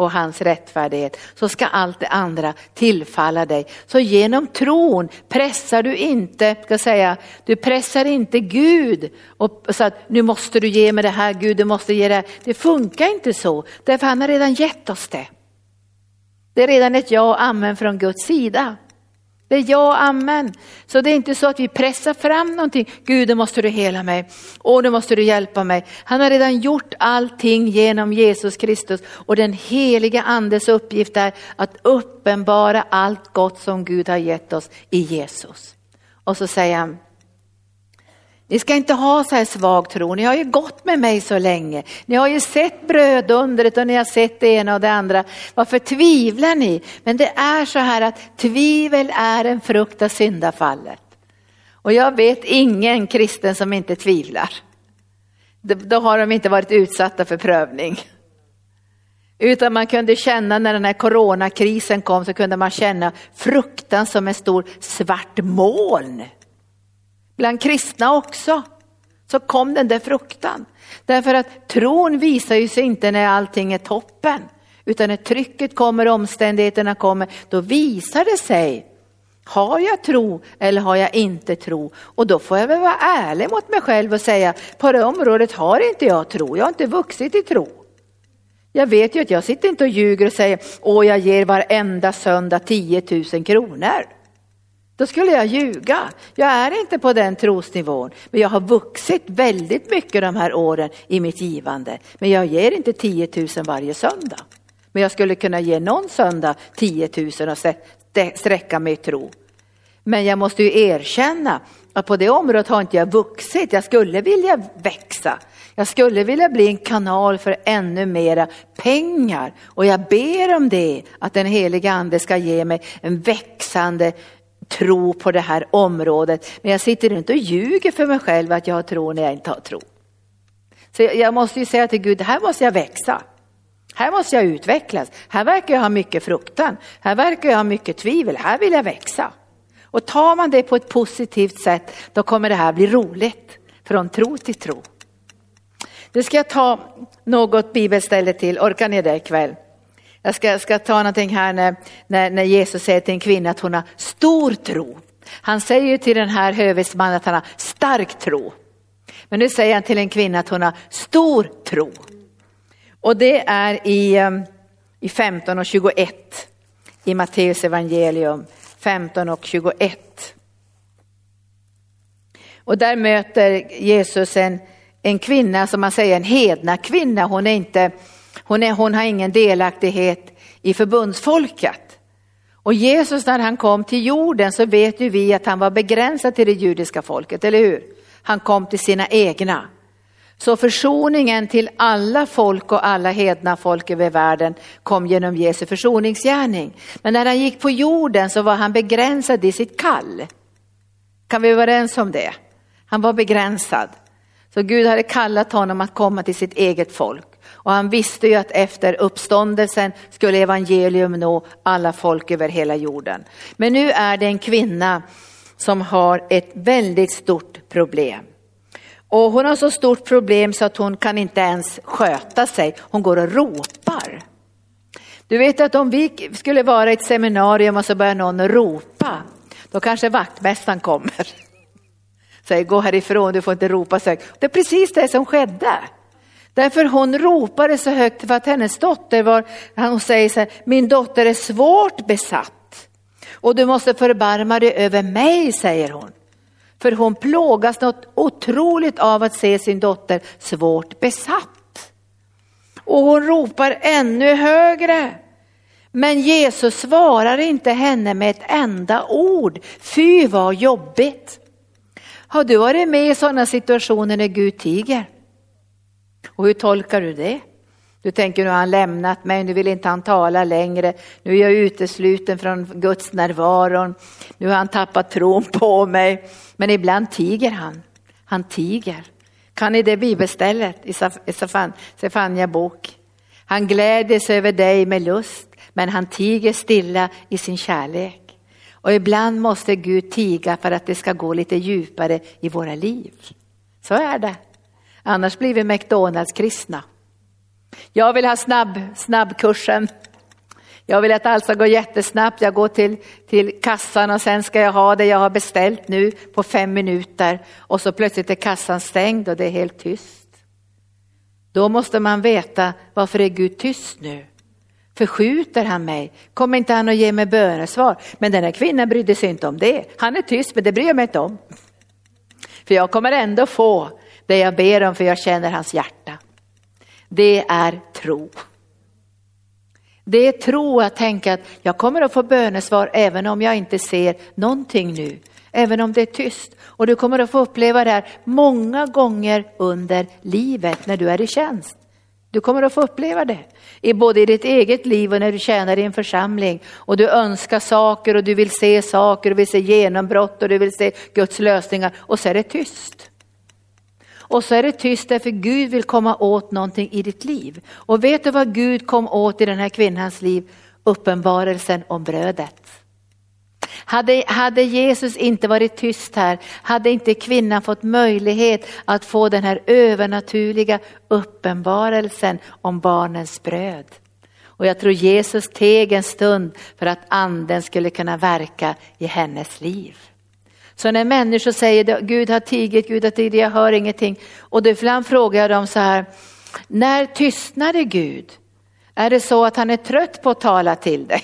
A: och hans rättfärdighet så ska allt det andra tillfalla dig. Så genom tron pressar du inte, ska säga, du pressar inte Gud och så att nu måste du ge mig det här, Gud du måste ge det här. Det funkar inte så, därför han har redan gett oss det. Det är redan ett ja och amen från Guds sida. Det är ja och amen. Så det är inte så att vi pressar fram någonting. Gud, nu måste du hela mig. Och nu måste du hjälpa mig. Han har redan gjort allting genom Jesus Kristus och den heliga andes uppgift är att uppenbara allt gott som Gud har gett oss i Jesus. Och så säger han, ni ska inte ha så här svag tro, ni har ju gått med mig så länge. Ni har ju sett brödundret och ni har sett det ena och det andra. Varför tvivlar ni? Men det är så här att tvivel är en frukt av syndafallet. Och jag vet ingen kristen som inte tvivlar. Då har de inte varit utsatta för prövning. Utan man kunde känna när den här coronakrisen kom så kunde man känna fruktan som en stor svart moln bland kristna också, så kom den där fruktan. Därför att tron visar ju sig inte när allting är toppen, utan när trycket kommer, omständigheterna kommer, då visar det sig. Har jag tro eller har jag inte tro? Och då får jag väl vara ärlig mot mig själv och säga, på det området har inte jag tro, jag har inte vuxit i tro. Jag vet ju att jag sitter inte och ljuger och säger, åh jag ger varenda söndag 10 000 kronor. Då skulle jag ljuga. Jag är inte på den trosnivån, men jag har vuxit väldigt mycket de här åren i mitt givande. Men jag ger inte 10 000 varje söndag. Men jag skulle kunna ge någon söndag 10 000 och sträcka mig i tro. Men jag måste ju erkänna att på det området har inte jag vuxit. Jag skulle vilja växa. Jag skulle vilja bli en kanal för ännu mera pengar. Och jag ber om det, att den heliga ande ska ge mig en växande tro på det här området. Men jag sitter inte och ljuger för mig själv att jag har tro när jag inte har tro. Så jag måste ju säga till Gud, här måste jag växa. Här måste jag utvecklas. Här verkar jag ha mycket fruktan. Här verkar jag ha mycket tvivel. Här vill jag växa. Och tar man det på ett positivt sätt, då kommer det här bli roligt. Från tro till tro. Nu ska jag ta något bibelställe till, orkar ni det ikväll? Jag ska, ska ta någonting här när, när, när, Jesus säger till en kvinna att hon har stor tro. Han säger till den här hövitsmannen att han har stark tro. Men nu säger han till en kvinna att hon har stor tro. Och det är i, ehm, i 15 och 21 i Matteus evangelium 15 och 21. Och där möter Jesus en, en kvinna som man säger en hedna kvinna. Hon, är inte, hon, är, hon har ingen delaktighet i förbundsfolket. Och Jesus när han kom till jorden så vet ju vi att han var begränsad till det judiska folket, eller hur? Han kom till sina egna. Så försoningen till alla folk och alla hedna folk över världen kom genom Jesu försoningsgärning. Men när han gick på jorden så var han begränsad i sitt kall. Kan vi vara överens om det? Han var begränsad. Så Gud hade kallat honom att komma till sitt eget folk. Och han visste ju att efter uppståndelsen skulle evangelium nå alla folk över hela jorden. Men nu är det en kvinna som har ett väldigt stort problem. Och hon har så stort problem så att hon kan inte ens sköta sig. Hon går och ropar. Du vet att om vi skulle vara i ett seminarium och så börjar någon ropa, då kanske vaktmästaren kommer. Säger gå härifrån, du får inte ropa så. Det är precis det som skedde. Därför hon ropade så högt för att hennes dotter var, hon säger så här, min dotter är svårt besatt. Och du måste förbarma dig över mig, säger hon. För hon plågas något otroligt av att se sin dotter svårt besatt. Och hon ropar ännu högre. Men Jesus svarar inte henne med ett enda ord. Fy vad jobbigt. Har du varit med i sådana situationer när Gud tiger? Och hur tolkar du det? Du tänker nu har han lämnat mig, nu vill inte han tala längre, nu är jag utesluten från Guds närvaron, nu har han tappat tron på mig. Men ibland tiger han, han tiger. Kan ni det bibelstället i Sefania bok? Han gläder sig över dig med lust, men han tiger stilla i sin kärlek. Och ibland måste Gud tiga för att det ska gå lite djupare i våra liv. Så är det. Annars blir vi McDonalds-kristna. Jag vill ha snabb, snabbkursen. Jag vill att allt ska gå jättesnabbt. Jag går till, till kassan och sen ska jag ha det jag har beställt nu på fem minuter. Och så plötsligt är kassan stängd och det är helt tyst. Då måste man veta varför är Gud tyst nu? Förskjuter han mig? Kommer inte han att ge mig bönesvar? Men den här kvinnan brydde sig inte om det. Han är tyst men det bryr jag mig inte om. För jag kommer ändå få det jag ber om för jag känner hans hjärta. Det är tro. Det är tro att tänka att jag kommer att få bönesvar även om jag inte ser någonting nu. Även om det är tyst. Och du kommer att få uppleva det här många gånger under livet när du är i tjänst. Du kommer att få uppleva det. I både i ditt eget liv och när du tjänar i en församling. Och du önskar saker och du vill se saker och vill se genombrott och du vill se Guds lösningar. Och så är det tyst. Och så är det tyst därför Gud vill komma åt någonting i ditt liv. Och vet du vad Gud kom åt i den här kvinnans liv? Uppenbarelsen om brödet. Hade, hade Jesus inte varit tyst här, hade inte kvinnan fått möjlighet att få den här övernaturliga uppenbarelsen om barnens bröd. Och jag tror Jesus teg en stund för att anden skulle kunna verka i hennes liv. Så när människor säger Gud har tigit, Gud har tigit, jag hör ingenting. Och då ibland frågar jag dem så här, när tystnade Gud? Är det så att han är trött på att tala till dig?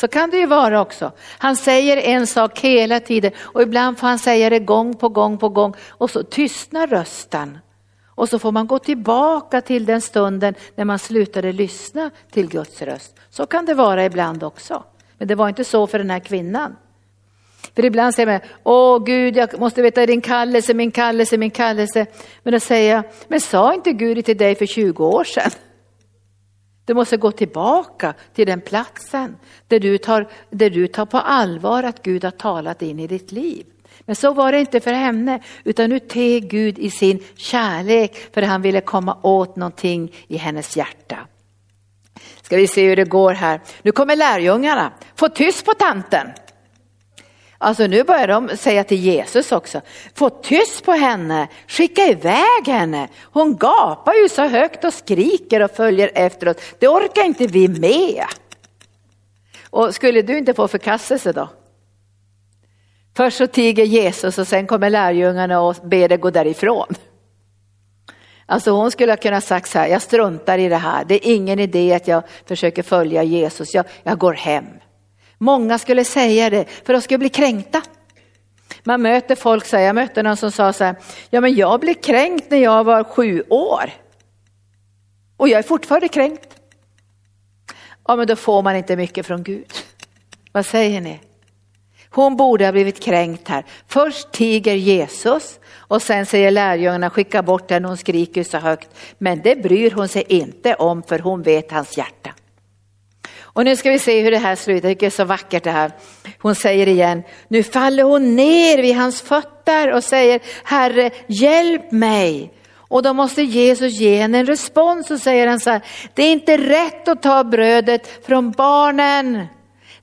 A: Så kan det ju vara också. Han säger en sak hela tiden och ibland får han säga det gång på gång på gång och så tystnar rösten. Och så får man gå tillbaka till den stunden när man slutade lyssna till Guds röst. Så kan det vara ibland också. Men det var inte så för den här kvinnan. För ibland säger man, åh Gud, jag måste veta din kallelse, min kallelse, min kallelse. Men då säger jag, men sa inte Gud det till dig för 20 år sedan? Du måste gå tillbaka till den platsen där du, tar, där du tar på allvar att Gud har talat in i ditt liv. Men så var det inte för henne, utan nu teg Gud i sin kärlek för han ville komma åt någonting i hennes hjärta. Ska vi se hur det går här. Nu kommer lärjungarna, få tyst på tanten. Alltså nu börjar de säga till Jesus också, få tyst på henne, skicka iväg henne. Hon gapar ju så högt och skriker och följer efter oss. Det orkar inte vi med. Och skulle du inte få förkastelse då? Först så tiger Jesus och sen kommer lärjungarna och ber det gå därifrån. Alltså hon skulle ha kunnat sagt så här, jag struntar i det här, det är ingen idé att jag försöker följa Jesus, jag, jag går hem. Många skulle säga det för de skulle bli kränkta. Man möter folk, så här, jag mötte någon som sa så här, ja men jag blev kränkt när jag var sju år. Och jag är fortfarande kränkt. Ja men då får man inte mycket från Gud. Vad säger ni? Hon borde ha blivit kränkt här. Först tiger Jesus och sen säger lärjungarna skicka bort henne, hon skriker så högt. Men det bryr hon sig inte om för hon vet hans hjärta. Och nu ska vi se hur det här slutar, det är så vackert det här. Hon säger igen, nu faller hon ner vid hans fötter och säger, Herre hjälp mig. Och då måste Jesus ge henne en respons och säger han så här, det är inte rätt att ta brödet från barnen.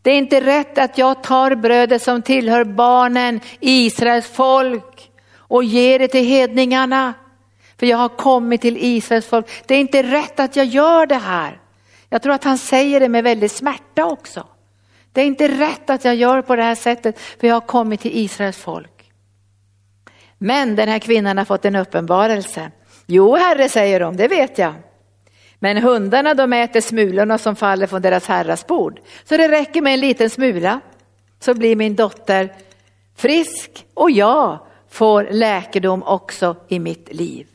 A: Det är inte rätt att jag tar brödet som tillhör barnen, Israels folk och ger det till hedningarna. För jag har kommit till Israels folk. Det är inte rätt att jag gör det här. Jag tror att han säger det med väldigt smärta också. Det är inte rätt att jag gör på det här sättet för jag har kommit till Israels folk. Men den här kvinnan har fått en uppenbarelse. Jo, herre, säger de, det vet jag. Men hundarna de äter smulorna som faller från deras herras bord. Så det räcker med en liten smula så blir min dotter frisk och jag får läkedom också i mitt liv.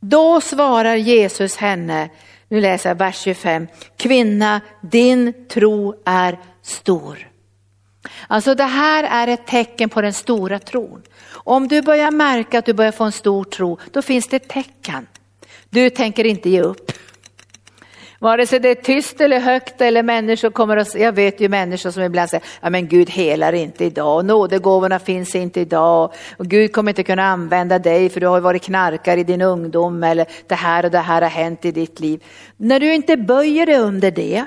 A: Då svarar Jesus henne, nu läser jag vers 25, kvinna din tro är stor. Alltså det här är ett tecken på den stora tron. Om du börjar märka att du börjar få en stor tro, då finns det ett tecken. Du tänker inte ge upp. Vare sig det är tyst eller högt eller människor kommer att, jag vet ju människor som ibland säger, ja men Gud helar inte idag, och nådegåvorna finns inte idag och Gud kommer inte kunna använda dig för du har varit knarkare i din ungdom eller det här och det här har hänt i ditt liv. När du inte böjer dig under det,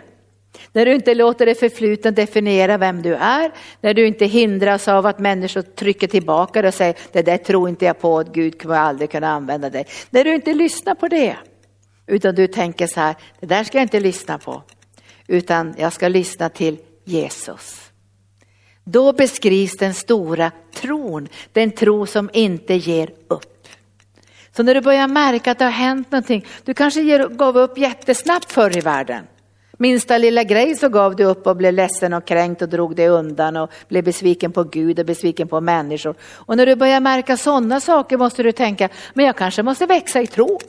A: när du inte låter det förflutna definiera vem du är, när du inte hindras av att människor trycker tillbaka dig och säger det där tror inte jag på, att Gud kommer aldrig kunna använda dig. När du inte lyssnar på det, utan du tänker så här, det där ska jag inte lyssna på, utan jag ska lyssna till Jesus. Då beskrivs den stora tron, den tro som inte ger upp. Så när du börjar märka att det har hänt någonting, du kanske gav upp jättesnabbt förr i världen. Minsta lilla grej så gav du upp och blev ledsen och kränkt och drog dig undan och blev besviken på Gud och besviken på människor. Och när du börjar märka sådana saker måste du tänka, men jag kanske måste växa i tro.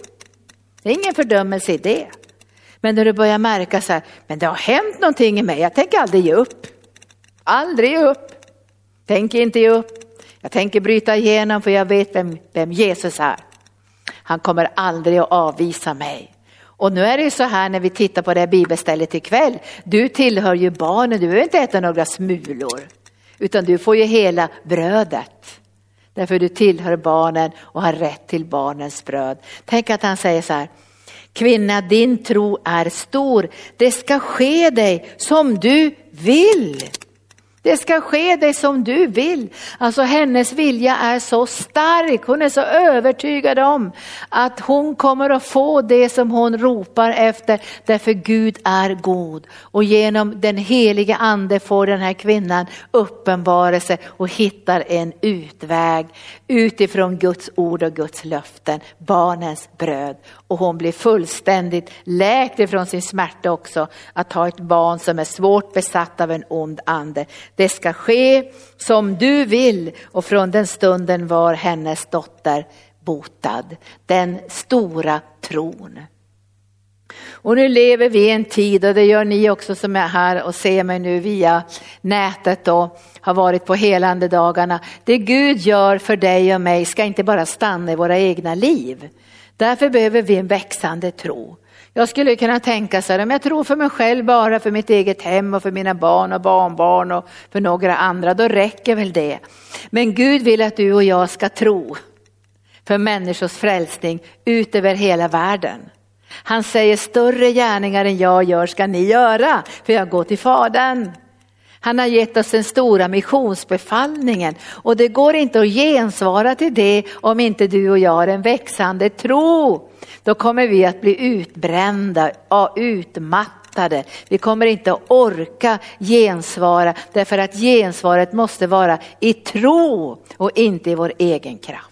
A: Det är ingen fördömelse i det. Men när du börjar märka så här, men det har hänt någonting i mig, jag tänker aldrig ge upp. Aldrig ge upp. Tänker inte ge upp. Jag tänker bryta igenom för jag vet vem, vem Jesus är. Han kommer aldrig att avvisa mig. Och nu är det ju så här när vi tittar på det här bibelstället ikväll. Du tillhör ju barnen, du behöver inte äta några smulor. Utan du får ju hela brödet. Därför du tillhör barnen och har rätt till barnens bröd. Tänk att han säger så här. Kvinna, din tro är stor. Det ska ske dig som du vill. Det ska ske det som du vill. Alltså hennes vilja är så stark, hon är så övertygad om att hon kommer att få det som hon ropar efter därför Gud är god. Och genom den helige ande får den här kvinnan uppenbarelse och hittar en utväg utifrån Guds ord och Guds löften, barnens bröd. Och hon blir fullständigt läkt ifrån sin smärta också att ha ett barn som är svårt besatt av en ond ande. Det ska ske som du vill och från den stunden var hennes dotter botad. Den stora tron. Och nu lever vi i en tid, och det gör ni också som är här och ser mig nu via nätet och har varit på helande dagarna. Det Gud gör för dig och mig ska inte bara stanna i våra egna liv. Därför behöver vi en växande tro. Jag skulle kunna tänka så här, om jag tror för mig själv bara, för mitt eget hem och för mina barn och barnbarn och för några andra, då räcker väl det. Men Gud vill att du och jag ska tro för människors frälsning ut över hela världen. Han säger större gärningar än jag gör ska ni göra, för jag går till Fadern. Han har gett oss den stora missionsbefallningen och det går inte att gensvara till det om inte du och jag har en växande tro. Då kommer vi att bli utbrända, utmattade. Vi kommer inte att orka gensvara därför att gensvaret måste vara i tro och inte i vår egen kraft.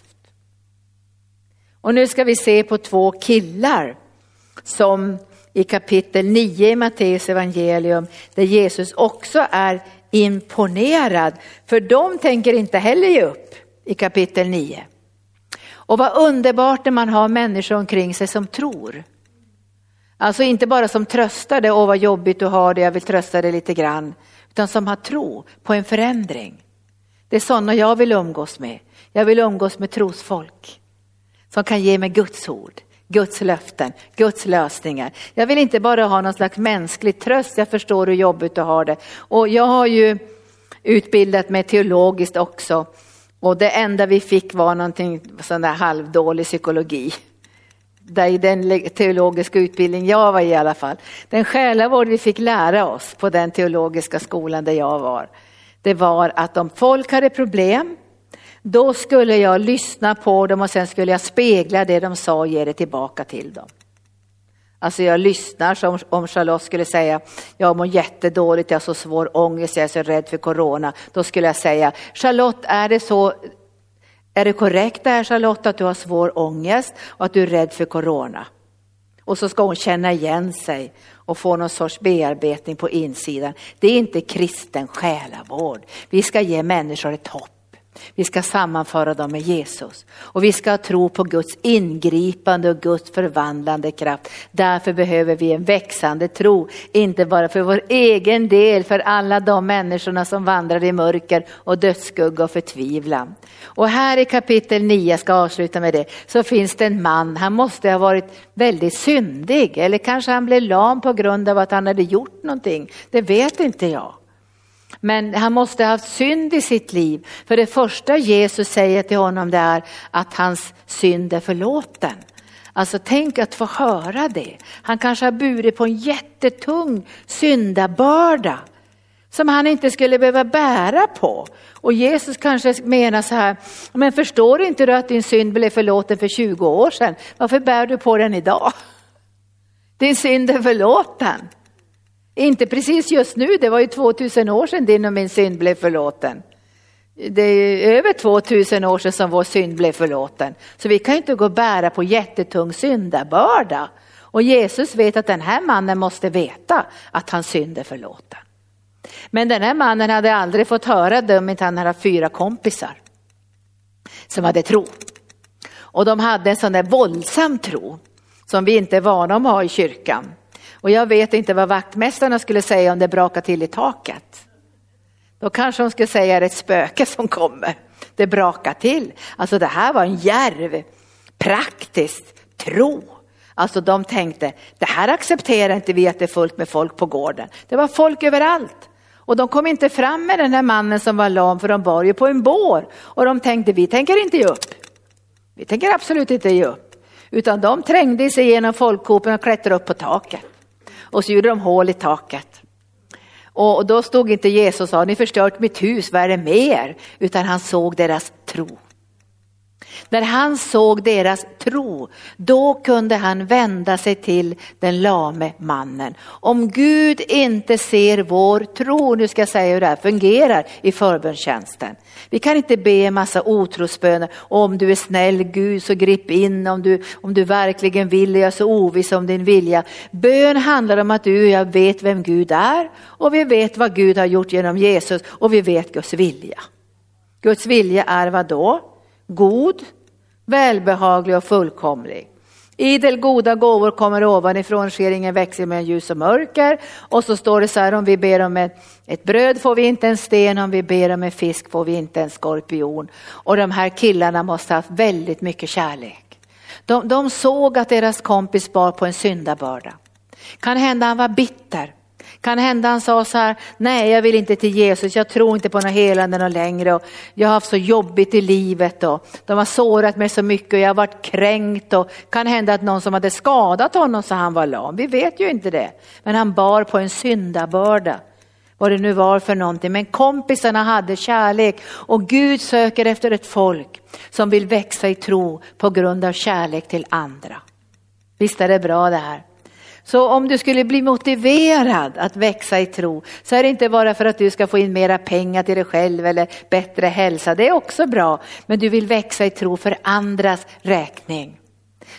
A: Och nu ska vi se på två killar som i kapitel 9 i Matteus evangelium där Jesus också är imponerad. För de tänker inte heller ge upp i kapitel 9. Och vad underbart när man har människor omkring sig som tror. Alltså inte bara som tröstar dig, åh vad jobbigt du har det, jag vill trösta dig lite grann. Utan som har tro på en förändring. Det är sådana jag vill umgås med. Jag vill umgås med trosfolk som kan ge mig Guds ord. Guds löften, Guds lösningar. Jag vill inte bara ha någon slags mänsklig tröst, jag förstår hur jobbigt du har det. Och jag har ju utbildat mig teologiskt också. Och det enda vi fick var någonting sån där halvdålig psykologi. Där i den teologiska utbildning jag var i alla fall. Den själavård vi fick lära oss på den teologiska skolan där jag var. Det var att om folk hade problem då skulle jag lyssna på dem och sen skulle jag spegla det de sa och ge det tillbaka till dem. Alltså jag lyssnar som om Charlotte skulle säga, jag mår jättedåligt, jag har så svår ångest, jag är så rädd för corona. Då skulle jag säga, Charlotte är det så, är det korrekt där Charlotte att du har svår ångest och att du är rädd för corona? Och så ska hon känna igen sig och få någon sorts bearbetning på insidan. Det är inte kristen själavård. Vi ska ge människor ett hopp. Vi ska sammanföra dem med Jesus och vi ska tro på Guds ingripande och Guds förvandlande kraft. Därför behöver vi en växande tro, inte bara för vår egen del, för alla de människorna som vandrar i mörker och dödsskugga och förtvivlan. Och här i kapitel 9, jag ska avsluta med det, så finns det en man, han måste ha varit väldigt syndig eller kanske han blev lam på grund av att han hade gjort någonting, det vet inte jag. Men han måste ha haft synd i sitt liv. För det första Jesus säger till honom det är att hans synd är förlåten. Alltså tänk att få höra det. Han kanske har burit på en jättetung syndabörda som han inte skulle behöva bära på. Och Jesus kanske menar så här, men förstår inte du att din synd blev förlåten för 20 år sedan? Varför bär du på den idag? Din synd är förlåten. Inte precis just nu, det var ju 2000 år sedan din och min synd blev förlåten. Det är över 2000 år sedan som vår synd blev förlåten. Så vi kan inte gå och bära på jättetung syndabörda. Och Jesus vet att den här mannen måste veta att hans synd är förlåten. Men den här mannen hade aldrig fått höra det om inte han hade fyra kompisar som hade tro. Och de hade en sån där våldsam tro som vi inte är vana att ha i kyrkan. Och jag vet inte vad vaktmästarna skulle säga om det brakar till i taket. Då kanske de skulle säga att det är ett spöke som kommer. Det brakar till. Alltså det här var en järv, praktiskt tro. Alltså de tänkte, det här accepterar inte vi att det är fullt med folk på gården. Det var folk överallt. Och de kom inte fram med den här mannen som var lam för de bar ju på en bår. Och de tänkte, vi tänker inte ge upp. Vi tänker absolut inte ge upp. Utan de trängde sig igenom folkhopen och klättrade upp på taket och så gjorde de hål i taket. Och då stod inte Jesus och sa, ni förstört mitt hus, vad är det mer? Utan han såg deras tro. När han såg deras tro, då kunde han vända sig till den lame mannen. Om Gud inte ser vår tro, nu ska jag säga hur det här fungerar i förbönstjänsten. Vi kan inte be en massa otrosböner, om du är snäll Gud så grip in, om du, om du verkligen vill, jag är så oviss om din vilja. Bön handlar om att du och jag vet vem Gud är och vi vet vad Gud har gjort genom Jesus och vi vet Guds vilja. Guds vilja är vad då? God, välbehaglig och fullkomlig. Idel goda gåvor kommer ovanifrån, sker ingen växling mellan ljus och mörker. Och så står det så här, om vi ber om ett, ett bröd får vi inte en sten, om vi ber om en fisk får vi inte en skorpion. Och de här killarna måste ha haft väldigt mycket kärlek. De, de såg att deras kompis bar på en syndabörda. Kan hända han var bitter. Kan hända han sa så här, nej jag vill inte till Jesus, jag tror inte på något helande längre och jag har haft så jobbigt i livet och de har sårat mig så mycket och jag har varit kränkt och kan hända att någon som hade skadat honom så han var lam, vi vet ju inte det. Men han bar på en syndabörda vad det nu var för någonting. Men kompisarna hade kärlek och Gud söker efter ett folk som vill växa i tro på grund av kärlek till andra. Visst är det bra det här? Så om du skulle bli motiverad att växa i tro så är det inte bara för att du ska få in mera pengar till dig själv eller bättre hälsa, det är också bra. Men du vill växa i tro för andras räkning.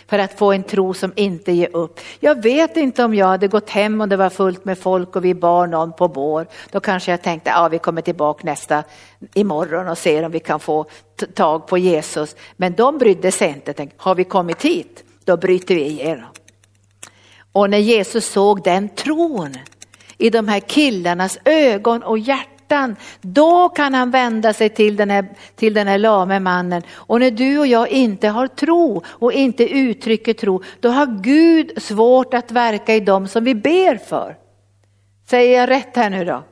A: För att få en tro som inte ger upp. Jag vet inte om jag hade gått hem och det var fullt med folk och vi bar någon på bår. Då kanske jag tänkte, ja vi kommer tillbaka nästa imorgon och ser om vi kan få tag på Jesus. Men de brydde sig inte, tänkte, har vi kommit hit, då bryter vi igenom. Och när Jesus såg den tron i de här killarnas ögon och hjärtan, då kan han vända sig till den, här, till den här lame mannen. Och när du och jag inte har tro och inte uttrycker tro, då har Gud svårt att verka i dem som vi ber för. Säger jag rätt här nu då?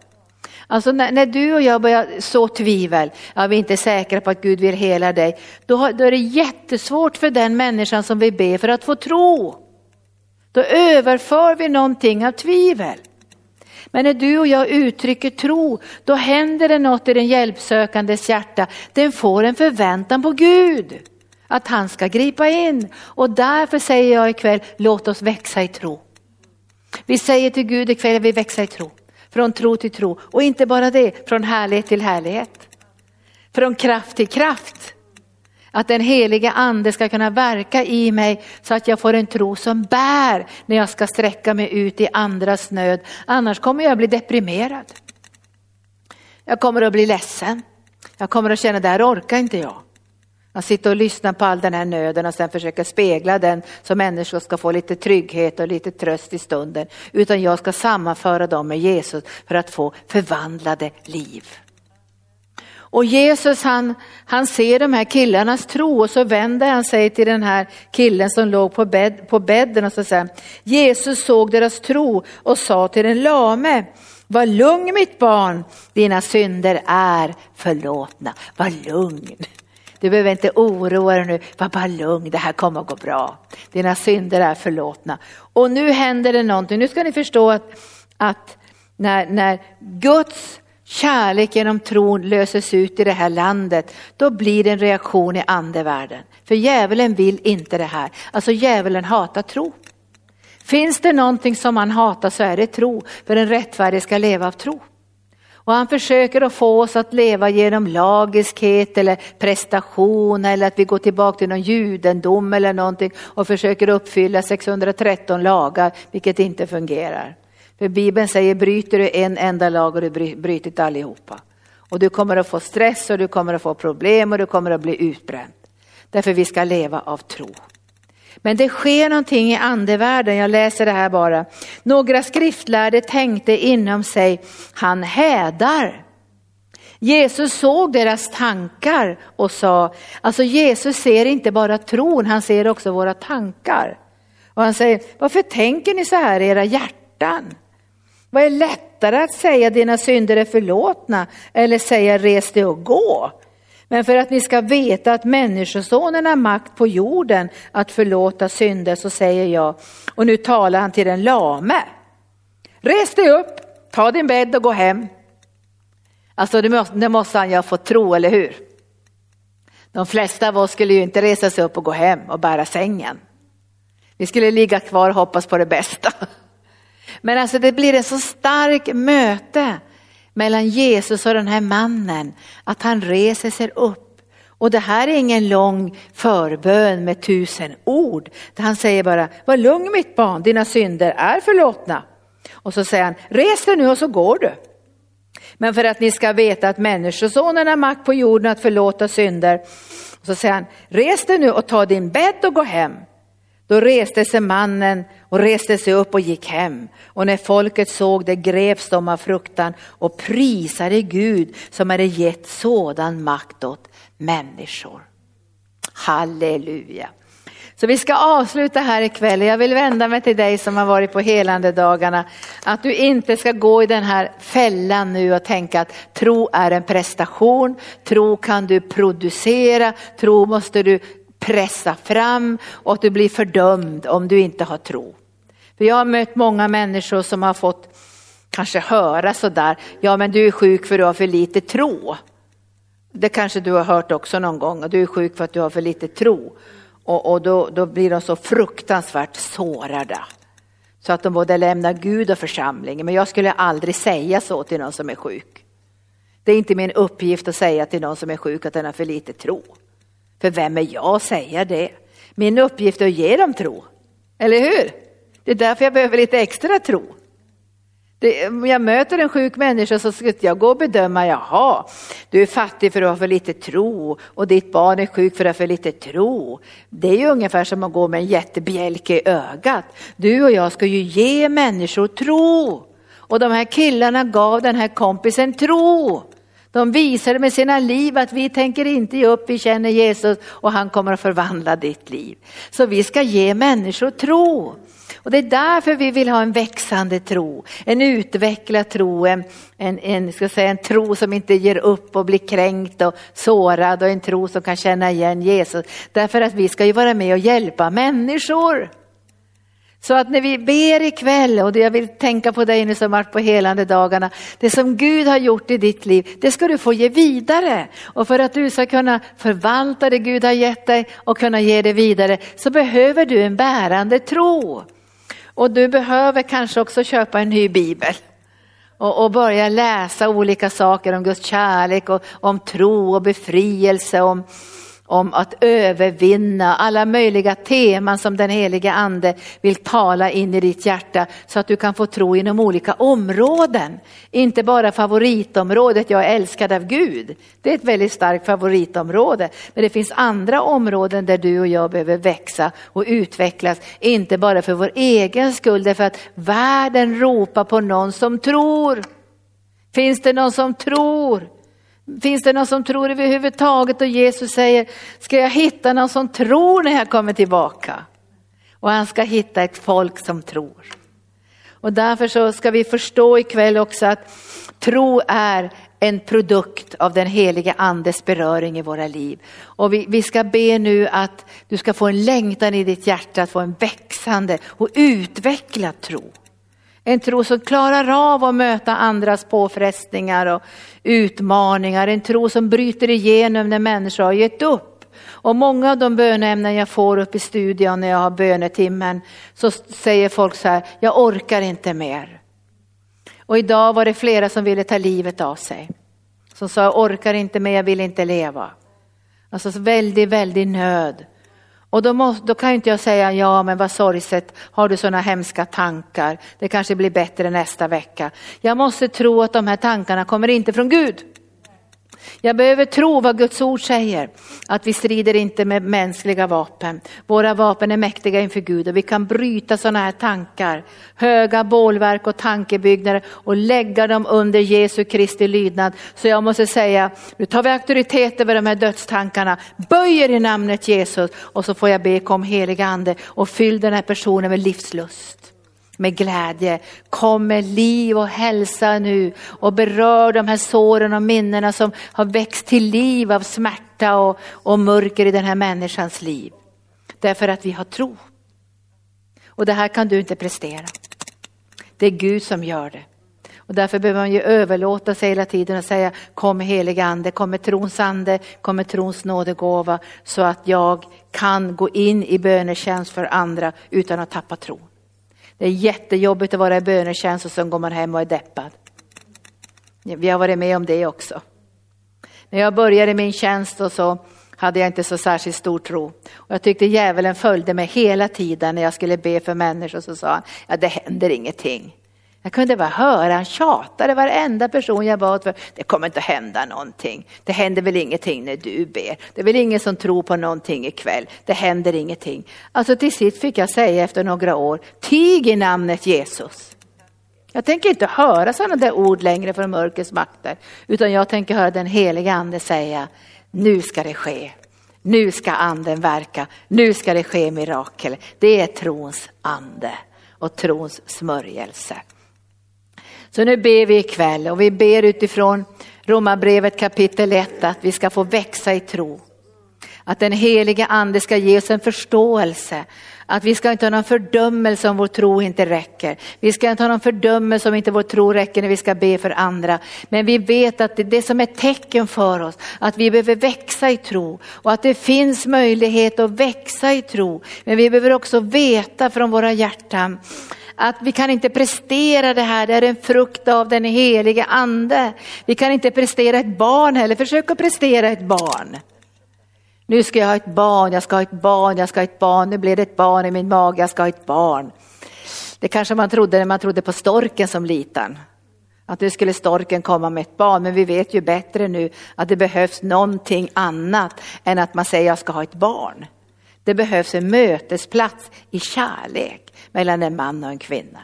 A: Alltså när, när, du och jag börjar så tvivel, ja, vi är inte säkra på att Gud vill hela dig, då, har, då är det jättesvårt för den människan som vi ber för att få tro. Då överför vi någonting av tvivel. Men när du och jag uttrycker tro, då händer det något i den hjälpsökandes hjärta. Den får en förväntan på Gud, att han ska gripa in. Och därför säger jag ikväll, låt oss växa i tro. Vi säger till Gud ikväll vi växer i tro. Från tro till tro. Och inte bara det, från härlighet till härlighet. Från kraft till kraft. Att den heliga ande ska kunna verka i mig så att jag får en tro som bär när jag ska sträcka mig ut i andras nöd. Annars kommer jag bli deprimerad. Jag kommer att bli ledsen. Jag kommer att känna, det här orkar inte jag. Att sitta och lyssna på all den här nöden och sen försöka spegla den så människor ska få lite trygghet och lite tröst i stunden. Utan jag ska sammanföra dem med Jesus för att få förvandlade liv. Och Jesus han, han ser de här killarnas tro och så vänder han sig till den här killen som låg på, bädd, på bädden och så säger Jesus såg deras tro och sa till den lame, var lugn mitt barn, dina synder är förlåtna. Var lugn. Du behöver inte oroa dig nu, var bara lugn, det här kommer att gå bra. Dina synder är förlåtna. Och nu händer det någonting, nu ska ni förstå att, att när, när Guds kärlek genom tron löses ut i det här landet, då blir det en reaktion i andevärlden. För djävulen vill inte det här. Alltså djävulen hatar tro. Finns det någonting som han hatar så är det tro, för en rättfärdig ska leva av tro. Och han försöker att få oss att leva genom lagiskhet eller prestation eller att vi går tillbaka till någon judendom eller någonting och försöker uppfylla 613 lagar, vilket inte fungerar. För Bibeln säger bryter du en enda lag och du brytit allihopa. Och du kommer att få stress och du kommer att få problem och du kommer att bli utbränd. Därför vi ska leva av tro. Men det sker någonting i andevärlden, jag läser det här bara. Några skriftlärde tänkte inom sig, han hädar. Jesus såg deras tankar och sa, alltså Jesus ser inte bara tron, han ser också våra tankar. Och han säger, varför tänker ni så här i era hjärtan? Vad är lättare att säga dina synder är förlåtna eller säga res dig och gå? Men för att ni ska veta att Människosonen har makt på jorden att förlåta synder så säger jag, och nu talar han till den lame. Res dig upp, ta din bädd och gå hem. Alltså det måste, det måste han ju ha fått tro, eller hur? De flesta av oss skulle ju inte resa sig upp och gå hem och bära sängen. Vi skulle ligga kvar och hoppas på det bästa. Men alltså det blir ett så starkt möte mellan Jesus och den här mannen att han reser sig upp. Och det här är ingen lång förbön med tusen ord. Han säger bara, var lugn mitt barn, dina synder är förlåtna. Och så säger han, res dig nu och så går du. Men för att ni ska veta att människosonen har makt på jorden att förlåta synder. Så säger han, res dig nu och ta din bädd och gå hem. Då reste sig mannen och reste sig upp och gick hem. Och när folket såg det greps de av fruktan och prisade Gud som hade gett sådan makt åt människor. Halleluja. Så vi ska avsluta här ikväll. Jag vill vända mig till dig som har varit på helande dagarna. Att du inte ska gå i den här fällan nu och tänka att tro är en prestation, tro kan du producera, tro måste du pressa fram och att du blir fördömd om du inte har tro. För jag har mött många människor som har fått kanske höra sådär, ja men du är sjuk för du har för lite tro. Det kanske du har hört också någon gång, och du är sjuk för att du har för lite tro. Och, och då, då blir de så fruktansvärt sårade. Så att de både lämnar Gud och församlingen. Men jag skulle aldrig säga så till någon som är sjuk. Det är inte min uppgift att säga till någon som är sjuk att den har för lite tro. För vem är jag att säga det? Min uppgift är att ge dem tro. Eller hur? Det är därför jag behöver lite extra tro. Det, om jag möter en sjuk människa så ska jag gå och bedöma, jaha, du är fattig för att du har för lite tro och ditt barn är sjuk för att du har för lite tro. Det är ju ungefär som att gå med en jättebjälke i ögat. Du och jag ska ju ge människor tro. Och de här killarna gav den här kompisen tro. De visade med sina liv att vi tänker inte ge upp, vi känner Jesus och han kommer att förvandla ditt liv. Så vi ska ge människor tro. Och det är därför vi vill ha en växande tro, en utvecklad tro, en, en, en, ska säga, en tro som inte ger upp och blir kränkt och sårad och en tro som kan känna igen Jesus. Därför att vi ska ju vara med och hjälpa människor. Så att när vi ber ikväll, och jag vill tänka på dig nu som varit på helande dagarna, det som Gud har gjort i ditt liv, det ska du få ge vidare. Och för att du ska kunna förvalta det Gud har gett dig och kunna ge det vidare så behöver du en bärande tro. Och du behöver kanske också köpa en ny bibel och, och börja läsa olika saker om Guds kärlek och om tro och befrielse, om om att övervinna alla möjliga teman som den helige ande vill tala in i ditt hjärta så att du kan få tro inom olika områden. Inte bara favoritområdet, jag är älskad av Gud. Det är ett väldigt starkt favoritområde. Men det finns andra områden där du och jag behöver växa och utvecklas. Inte bara för vår egen skull, därför att världen ropar på någon som tror. Finns det någon som tror? Finns det någon som tror överhuvudtaget? Och Jesus säger, ska jag hitta någon som tror när jag kommer tillbaka? Och han ska hitta ett folk som tror. Och därför så ska vi förstå ikväll också att tro är en produkt av den helige andes beröring i våra liv. Och vi, vi ska be nu att du ska få en längtan i ditt hjärta att få en växande och utvecklad tro. En tro som klarar av att möta andras påfrestningar och utmaningar. En tro som bryter igenom när människor har gett upp. Och många av de böneämnen jag får upp i studion när jag har bönetimmen så säger folk så här, jag orkar inte mer. Och idag var det flera som ville ta livet av sig. Som sa, jag orkar inte mer, jag vill inte leva. Alltså väldigt, väldigt nöd. Och då, måste, då kan inte jag säga, ja men vad sorgset, har du sådana hemska tankar, det kanske blir bättre nästa vecka. Jag måste tro att de här tankarna kommer inte från Gud. Jag behöver tro vad Guds ord säger, att vi strider inte med mänskliga vapen. Våra vapen är mäktiga inför Gud och vi kan bryta sådana här tankar, höga bålverk och tankebyggnader och lägga dem under Jesu Kristi lydnad. Så jag måste säga, nu tar vi auktoritet över de här dödstankarna, böjer i namnet Jesus och så får jag be kom heliga ande och fyll den här personen med livslust med glädje. Kom med liv och hälsa nu och berör de här såren och minnena som har växt till liv av smärta och, och mörker i den här människans liv. Därför att vi har tro. Och det här kan du inte prestera. Det är Gud som gör det. Och därför behöver man ju överlåta sig hela tiden och säga kom helig ande, kom med trons ande, kom med trons nådegåva så att jag kan gå in i bönetjänst för andra utan att tappa tron. Det är jättejobbigt att vara i bönetjänst och sen går man hem och är deppad. Vi har varit med om det också. När jag började min tjänst och så hade jag inte så särskilt stor tro. Och jag tyckte djävulen följde mig hela tiden när jag skulle be för människor så sa han, ja det händer ingenting. Jag kunde bara höra han tjatade varenda person jag bad för. Det kommer inte att hända någonting. Det händer väl ingenting när du ber. Det är väl ingen som tror på någonting ikväll. Det händer ingenting. Alltså till sist fick jag säga efter några år, tig i namnet Jesus. Jag tänker inte höra sådana där ord längre från mörkrets makter, utan jag tänker höra den heliga ande säga, nu ska det ske. Nu ska anden verka, nu ska det ske mirakel. Det är trons ande och trons smörjelse. Så nu ber vi ikväll och vi ber utifrån Romarbrevet kapitel 1 att vi ska få växa i tro. Att den heliga ande ska ge oss en förståelse. Att vi ska inte ha någon fördömelse om vår tro inte räcker. Vi ska inte ha någon fördömelse om inte vår tro räcker när vi ska be för andra. Men vi vet att det är det som är tecken för oss, att vi behöver växa i tro och att det finns möjlighet att växa i tro. Men vi behöver också veta från våra hjärtan att vi kan inte prestera det här, det är en frukt av den helige ande. Vi kan inte prestera ett barn heller, försök att prestera ett barn. Nu ska jag ha ett barn, jag ska ha ett barn, jag ska ha ett barn, nu blir det ett barn i min mage, jag ska ha ett barn. Det kanske man trodde när man trodde på storken som liten. Att nu skulle storken komma med ett barn, men vi vet ju bättre nu att det behövs någonting annat än att man säger jag ska ha ett barn. Det behövs en mötesplats i kärlek mellan en man och en kvinna.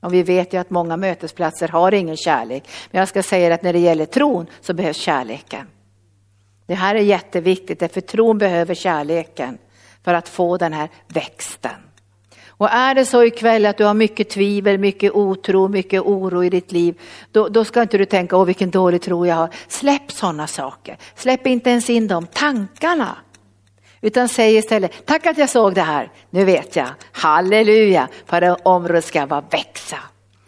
A: Och vi vet ju att många mötesplatser har ingen kärlek. Men jag ska säga att när det gäller tron så behövs kärleken. Det här är jätteviktigt, för tron behöver kärleken för att få den här växten. Och är det så ikväll att du har mycket tvivel, mycket otro, mycket oro i ditt liv, då, då ska inte du tänka, åh vilken dålig tro jag har. Släpp sådana saker, släpp inte ens in de tankarna. Utan säg istället, tack att jag såg det här, nu vet jag, halleluja, för det området ska bara växa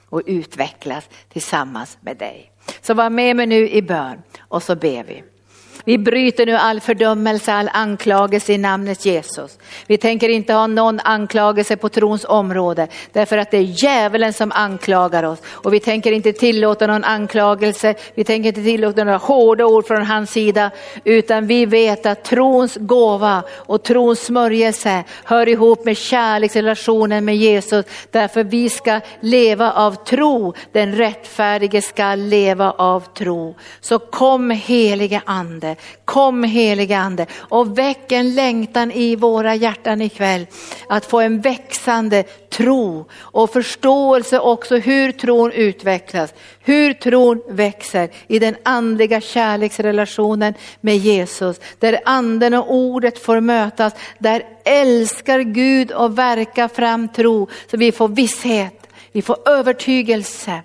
A: och utvecklas tillsammans med dig. Så var med mig nu i bön och så ber vi. Vi bryter nu all fördömelse, all anklagelse i namnet Jesus. Vi tänker inte ha någon anklagelse på trons område därför att det är djävulen som anklagar oss och vi tänker inte tillåta någon anklagelse. Vi tänker inte tillåta några hårda ord från hans sida utan vi vet att trons gåva och trons smörjelse hör ihop med kärleksrelationen med Jesus därför vi ska leva av tro. Den rättfärdige ska leva av tro. Så kom helige ande Kom helige ande och väck en längtan i våra hjärtan ikväll att få en växande tro och förståelse också hur tron utvecklas, hur tron växer i den andliga kärleksrelationen med Jesus, där anden och ordet får mötas, där älskar Gud och verkar fram tro så vi får visshet, vi får övertygelse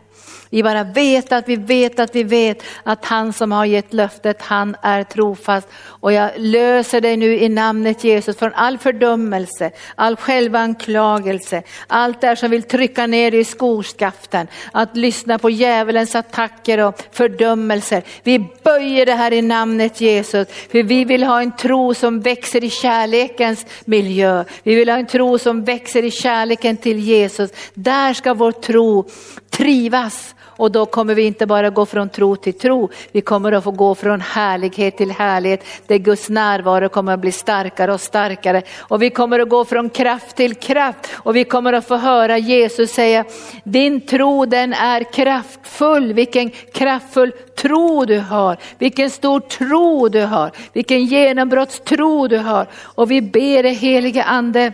A: vi bara vet att vi vet att vi vet att han som har gett löftet, han är trofast. Och jag löser dig nu i namnet Jesus från all fördömelse, all självanklagelse, allt det som vill trycka ner dig i skoskaften, att lyssna på djävulens attacker och fördömelser. Vi böjer det här i namnet Jesus, för vi vill ha en tro som växer i kärlekens miljö. Vi vill ha en tro som växer i kärleken till Jesus. Där ska vår tro trivas och då kommer vi inte bara gå från tro till tro, vi kommer att få gå från härlighet till härlighet där Guds närvaro kommer att bli starkare och starkare. Och vi kommer att gå från kraft till kraft. Och vi kommer att få höra Jesus säga, din tro den är kraftfull, vilken kraftfull tro du har, vilken stor tro du har, vilken genombrottstro du har. Och vi ber dig helige ande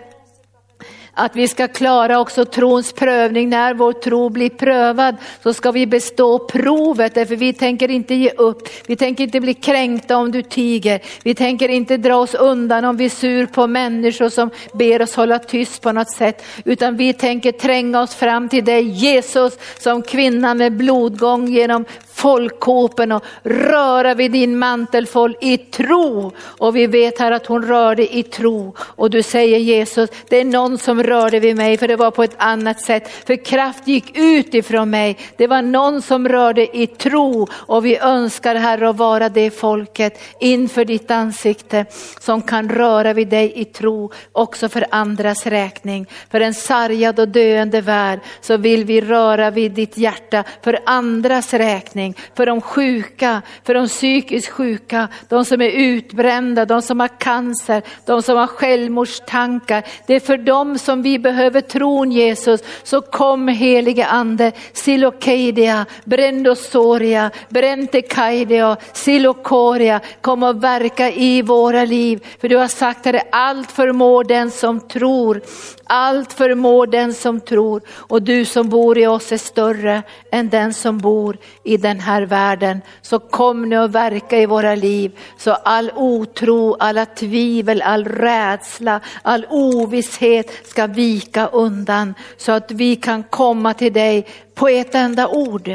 A: att vi ska klara också trons prövning. När vår tro blir prövad så ska vi bestå provet därför vi tänker inte ge upp. Vi tänker inte bli kränkta om du tiger. Vi tänker inte dra oss undan om vi är sur på människor som ber oss hålla tyst på något sätt. Utan vi tänker tränga oss fram till dig Jesus som kvinna med blodgång genom folkhopen och röra vid din mantelfåll i tro. Och vi vet här att hon rörde i tro. Och du säger Jesus, det är någon som rörde vid mig för det var på ett annat sätt. För kraft gick ut ifrån mig. Det var någon som rörde i tro och vi önskar Herre att vara det folket inför ditt ansikte som kan röra vid dig i tro också för andras räkning. För en sargad och döende värld så vill vi röra vid ditt hjärta för andras räkning frälsning för de sjuka, för de psykiskt sjuka, de som är utbrända, de som har cancer, de som har självmordstankar. Det är för dem som vi behöver tron Jesus. Så kom helige ande, Silokedia, Brendosoria, Brentekaidia, Silokoria, kom och verka i våra liv. För du har sagt att allt förmår den som tror. Allt förmår den som tror och du som bor i oss är större än den som bor i den den här världen. Så kom nu och verka i våra liv så all otro, alla tvivel, all rädsla, all ovisshet ska vika undan så att vi kan komma till dig på ett enda ord.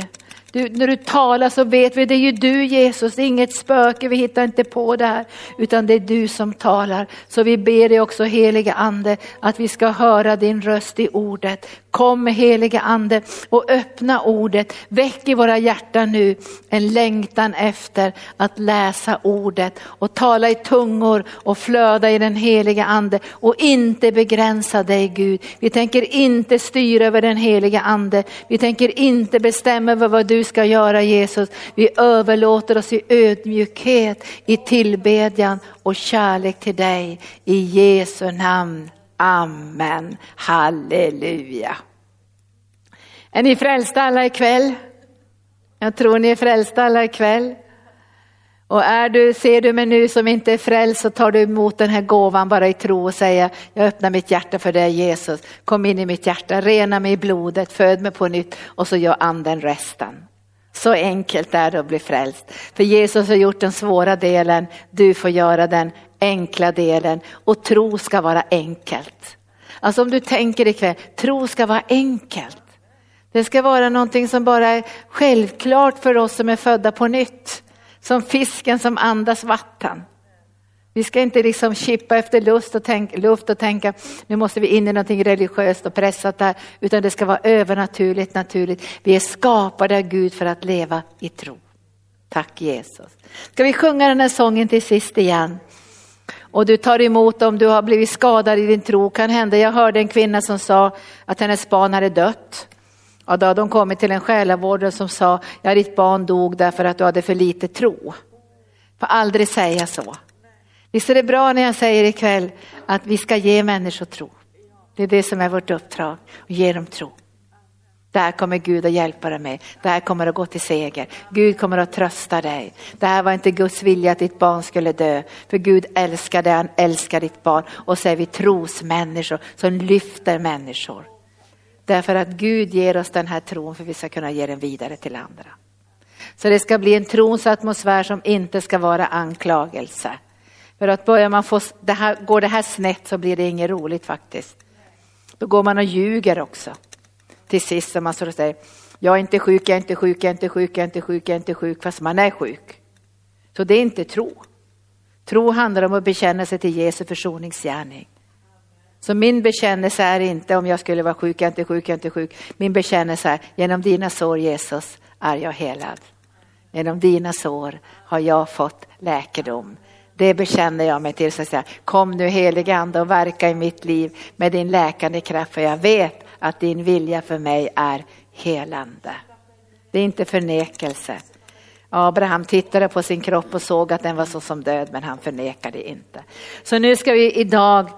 A: Du, när du talar så vet vi, det är ju du Jesus, inget spöke, vi hittar inte på det här, utan det är du som talar. Så vi ber dig också heliga ande att vi ska höra din röst i ordet. Kom med heliga ande och öppna ordet. Väck i våra hjärtan nu en längtan efter att läsa ordet och tala i tungor och flöda i den heliga ande och inte begränsa dig Gud. Vi tänker inte styra över den heliga ande. Vi tänker inte bestämma över vad du ska göra Jesus. Vi överlåter oss i ödmjukhet, i tillbedjan och kärlek till dig. I Jesu namn. Amen. Halleluja. Är ni frälsta alla ikväll? Jag tror ni är frälsta alla ikväll. Och är du, ser du mig nu som inte är frälst så tar du emot den här gåvan bara i tro och säger jag öppnar mitt hjärta för dig Jesus. Kom in i mitt hjärta, rena mig i blodet, föd mig på nytt och så gör anden resten. Så enkelt är det att bli frälst. För Jesus har gjort den svåra delen, du får göra den enkla delen och tro ska vara enkelt. Alltså om du tänker ikväll, tro ska vara enkelt. Det ska vara någonting som bara är självklart för oss som är födda på nytt. Som fisken som andas vatten. Vi ska inte liksom chippa efter lust och, tänk, luft och tänka nu måste vi in i någonting religiöst och pressat där. Utan det ska vara övernaturligt, naturligt. Vi är skapade av Gud för att leva i tro. Tack Jesus. Ska vi sjunga den här sången till sist igen? Och du tar emot om du har blivit skadad i din tro. Kan hända, jag hörde en kvinna som sa att hennes barn hade dött. Och då hade hon kommit till en själavårdare som sa, ja ditt barn dog därför att du hade för lite tro. Får aldrig säga så. Visst är det bra när jag säger ikväll att vi ska ge människor tro. Det är det som är vårt uppdrag, att ge dem tro. Där kommer Gud att hjälpa dig med. Det här kommer att gå till seger. Gud kommer att trösta dig. Det här var inte Guds vilja att ditt barn skulle dö. För Gud älskar dig, han älskar ditt barn. Och så är vi trosmänniskor som lyfter människor. Därför att Gud ger oss den här tron för att vi ska kunna ge den vidare till andra. Så det ska bli en trons atmosfär som inte ska vara anklagelse. För att börjar man få, det här, går det här snett så blir det inget roligt faktiskt. Då går man och ljuger också. Till sist som man står och säger, jag är inte sjuk, jag är inte sjuk, jag är inte sjuk, jag är inte sjuk, jag är inte sjuk, fast man är sjuk. Så det är inte tro. Tro handlar om att bekänna sig till Jesu försoningsgärning. Så min bekännelse är inte om jag skulle vara sjuk, jag är inte sjuk, jag är inte sjuk. Min bekännelse är genom dina sår Jesus är jag helad. Genom dina sår har jag fått läkedom. Det bekänner jag mig till. Så att säga. Kom nu helige ande och verka i mitt liv med din läkande kraft för jag vet att din vilja för mig är helande. Det är inte förnekelse. Abraham tittade på sin kropp och såg att den var så som död men han förnekade inte. Så nu ska vi idag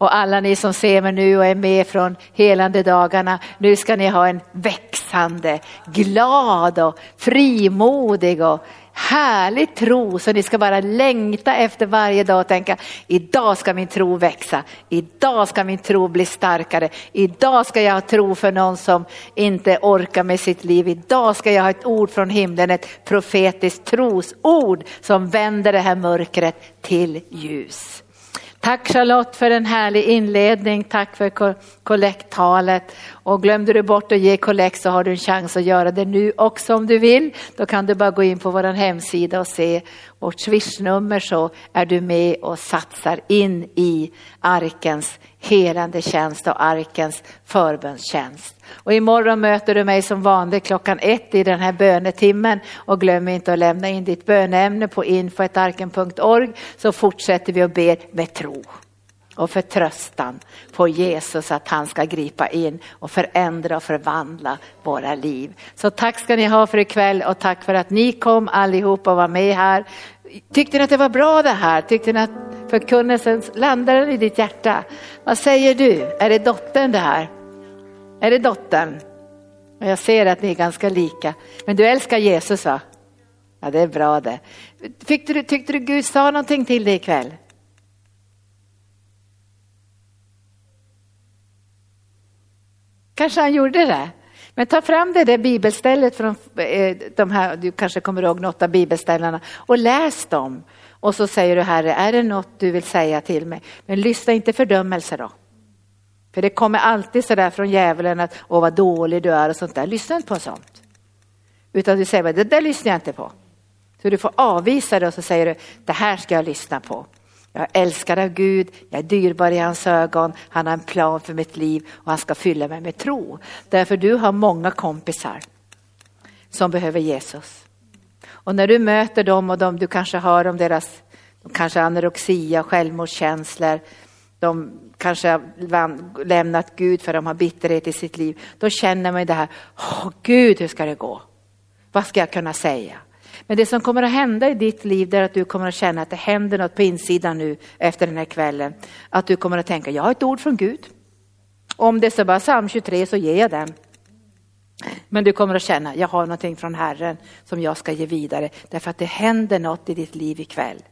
A: och alla ni som ser mig nu och är med från helande dagarna, nu ska ni ha en växande, glad och frimodig och härlig tro. Så ni ska bara längta efter varje dag och tänka idag ska min tro växa, idag ska min tro bli starkare, idag ska jag ha tro för någon som inte orkar med sitt liv, idag ska jag ha ett ord från himlen, ett profetiskt trosord som vänder det här mörkret till ljus. Tack Charlotte för en härlig inledning, tack för kollekttalet. Och glömde du bort att ge kollekt så har du en chans att göra det nu också om du vill. Då kan du bara gå in på vår hemsida och se vårt swishnummer så är du med och satsar in i arkens helande tjänst och arkens förbönstjänst. Och imorgon möter du mig som vanligt klockan ett i den här bönetimmen och glöm inte att lämna in ditt böneämne på info.arken.org så fortsätter vi att be med tro och förtröstan på Jesus att han ska gripa in och förändra och förvandla våra liv. Så tack ska ni ha för ikväll och tack för att ni kom allihop och var med här. Tyckte ni att det var bra det här? Tyckte ni att förkunnelsen landade i ditt hjärta? Vad säger du? Är det dottern det här? Är det dottern? Jag ser att ni är ganska lika. Men du älskar Jesus va? Ja, det är bra det. Tyckte du, tyckte du Gud sa någonting till dig ikväll? Kanske han gjorde det. Men ta fram det där bibelstället från eh, de här, du kanske kommer ihåg något av bibelställena och läs dem. Och så säger du Herre, är det något du vill säga till mig? Men lyssna inte fördömelse då. För det kommer alltid sådär från djävulen att, åh vad dålig du är och sånt där. Lyssna inte på sånt. Utan du säger, det där lyssnar jag inte på. Så du får avvisa det och så säger du, det här ska jag lyssna på. Jag älskar av Gud, jag är dyrbar i hans ögon, han har en plan för mitt liv och han ska fylla mig med tro. Därför du har många kompisar som behöver Jesus. Och när du möter dem och de, du kanske hör om deras de kanske anorexia, självmordskänslor, de kanske har lämnat Gud för de har bitterhet i sitt liv. Då känner man det här, åh Gud hur ska det gå? Vad ska jag kunna säga? Men det som kommer att hända i ditt liv är att du kommer att känna att det händer något på insidan nu efter den här kvällen. Att du kommer att tänka, jag har ett ord från Gud. Om det är så bara psalm 23 så ger jag den. Men du kommer att känna, jag har någonting från Herren som jag ska ge vidare. Därför att det händer något i ditt liv ikväll.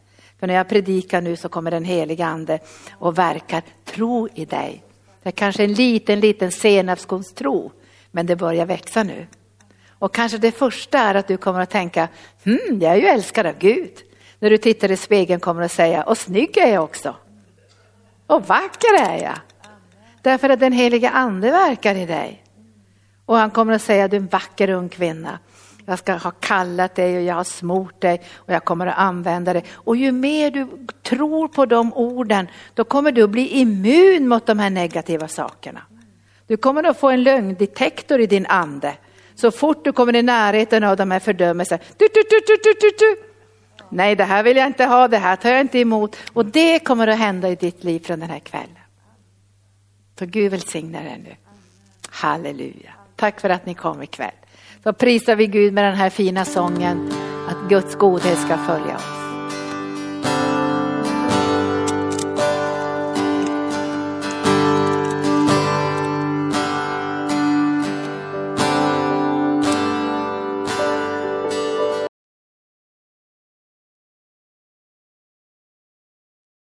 A: För när jag predikar nu så kommer den heliga ande och verkar tro i dig. Det är kanske en liten, liten senapskornstro, men det börjar växa nu. Och kanske det första är att du kommer att tänka, hmm, jag är ju älskad av Gud. När du tittar i spegeln kommer du att säga, och snygg är jag också. Och vacker är jag. Därför att den heliga ande verkar i dig. Och han kommer att säga, du är en vacker ung kvinna. Jag ska ha kallat dig och jag har smort dig och jag kommer att använda dig. Och ju mer du tror på de orden, då kommer du att bli immun mot de här negativa sakerna. Du kommer att få en lögndetektor i din ande så fort du kommer i närheten av de här fördömelserna, du, du, du, du, du, du. nej det här vill jag inte ha, det här tar jag inte emot. Och det kommer att hända i ditt liv från den här kvällen. Så Gud välsignar dig nu. Halleluja. Tack för att ni kom ikväll. Så prisar vi Gud med den här fina sången att Guds godhet ska följa oss.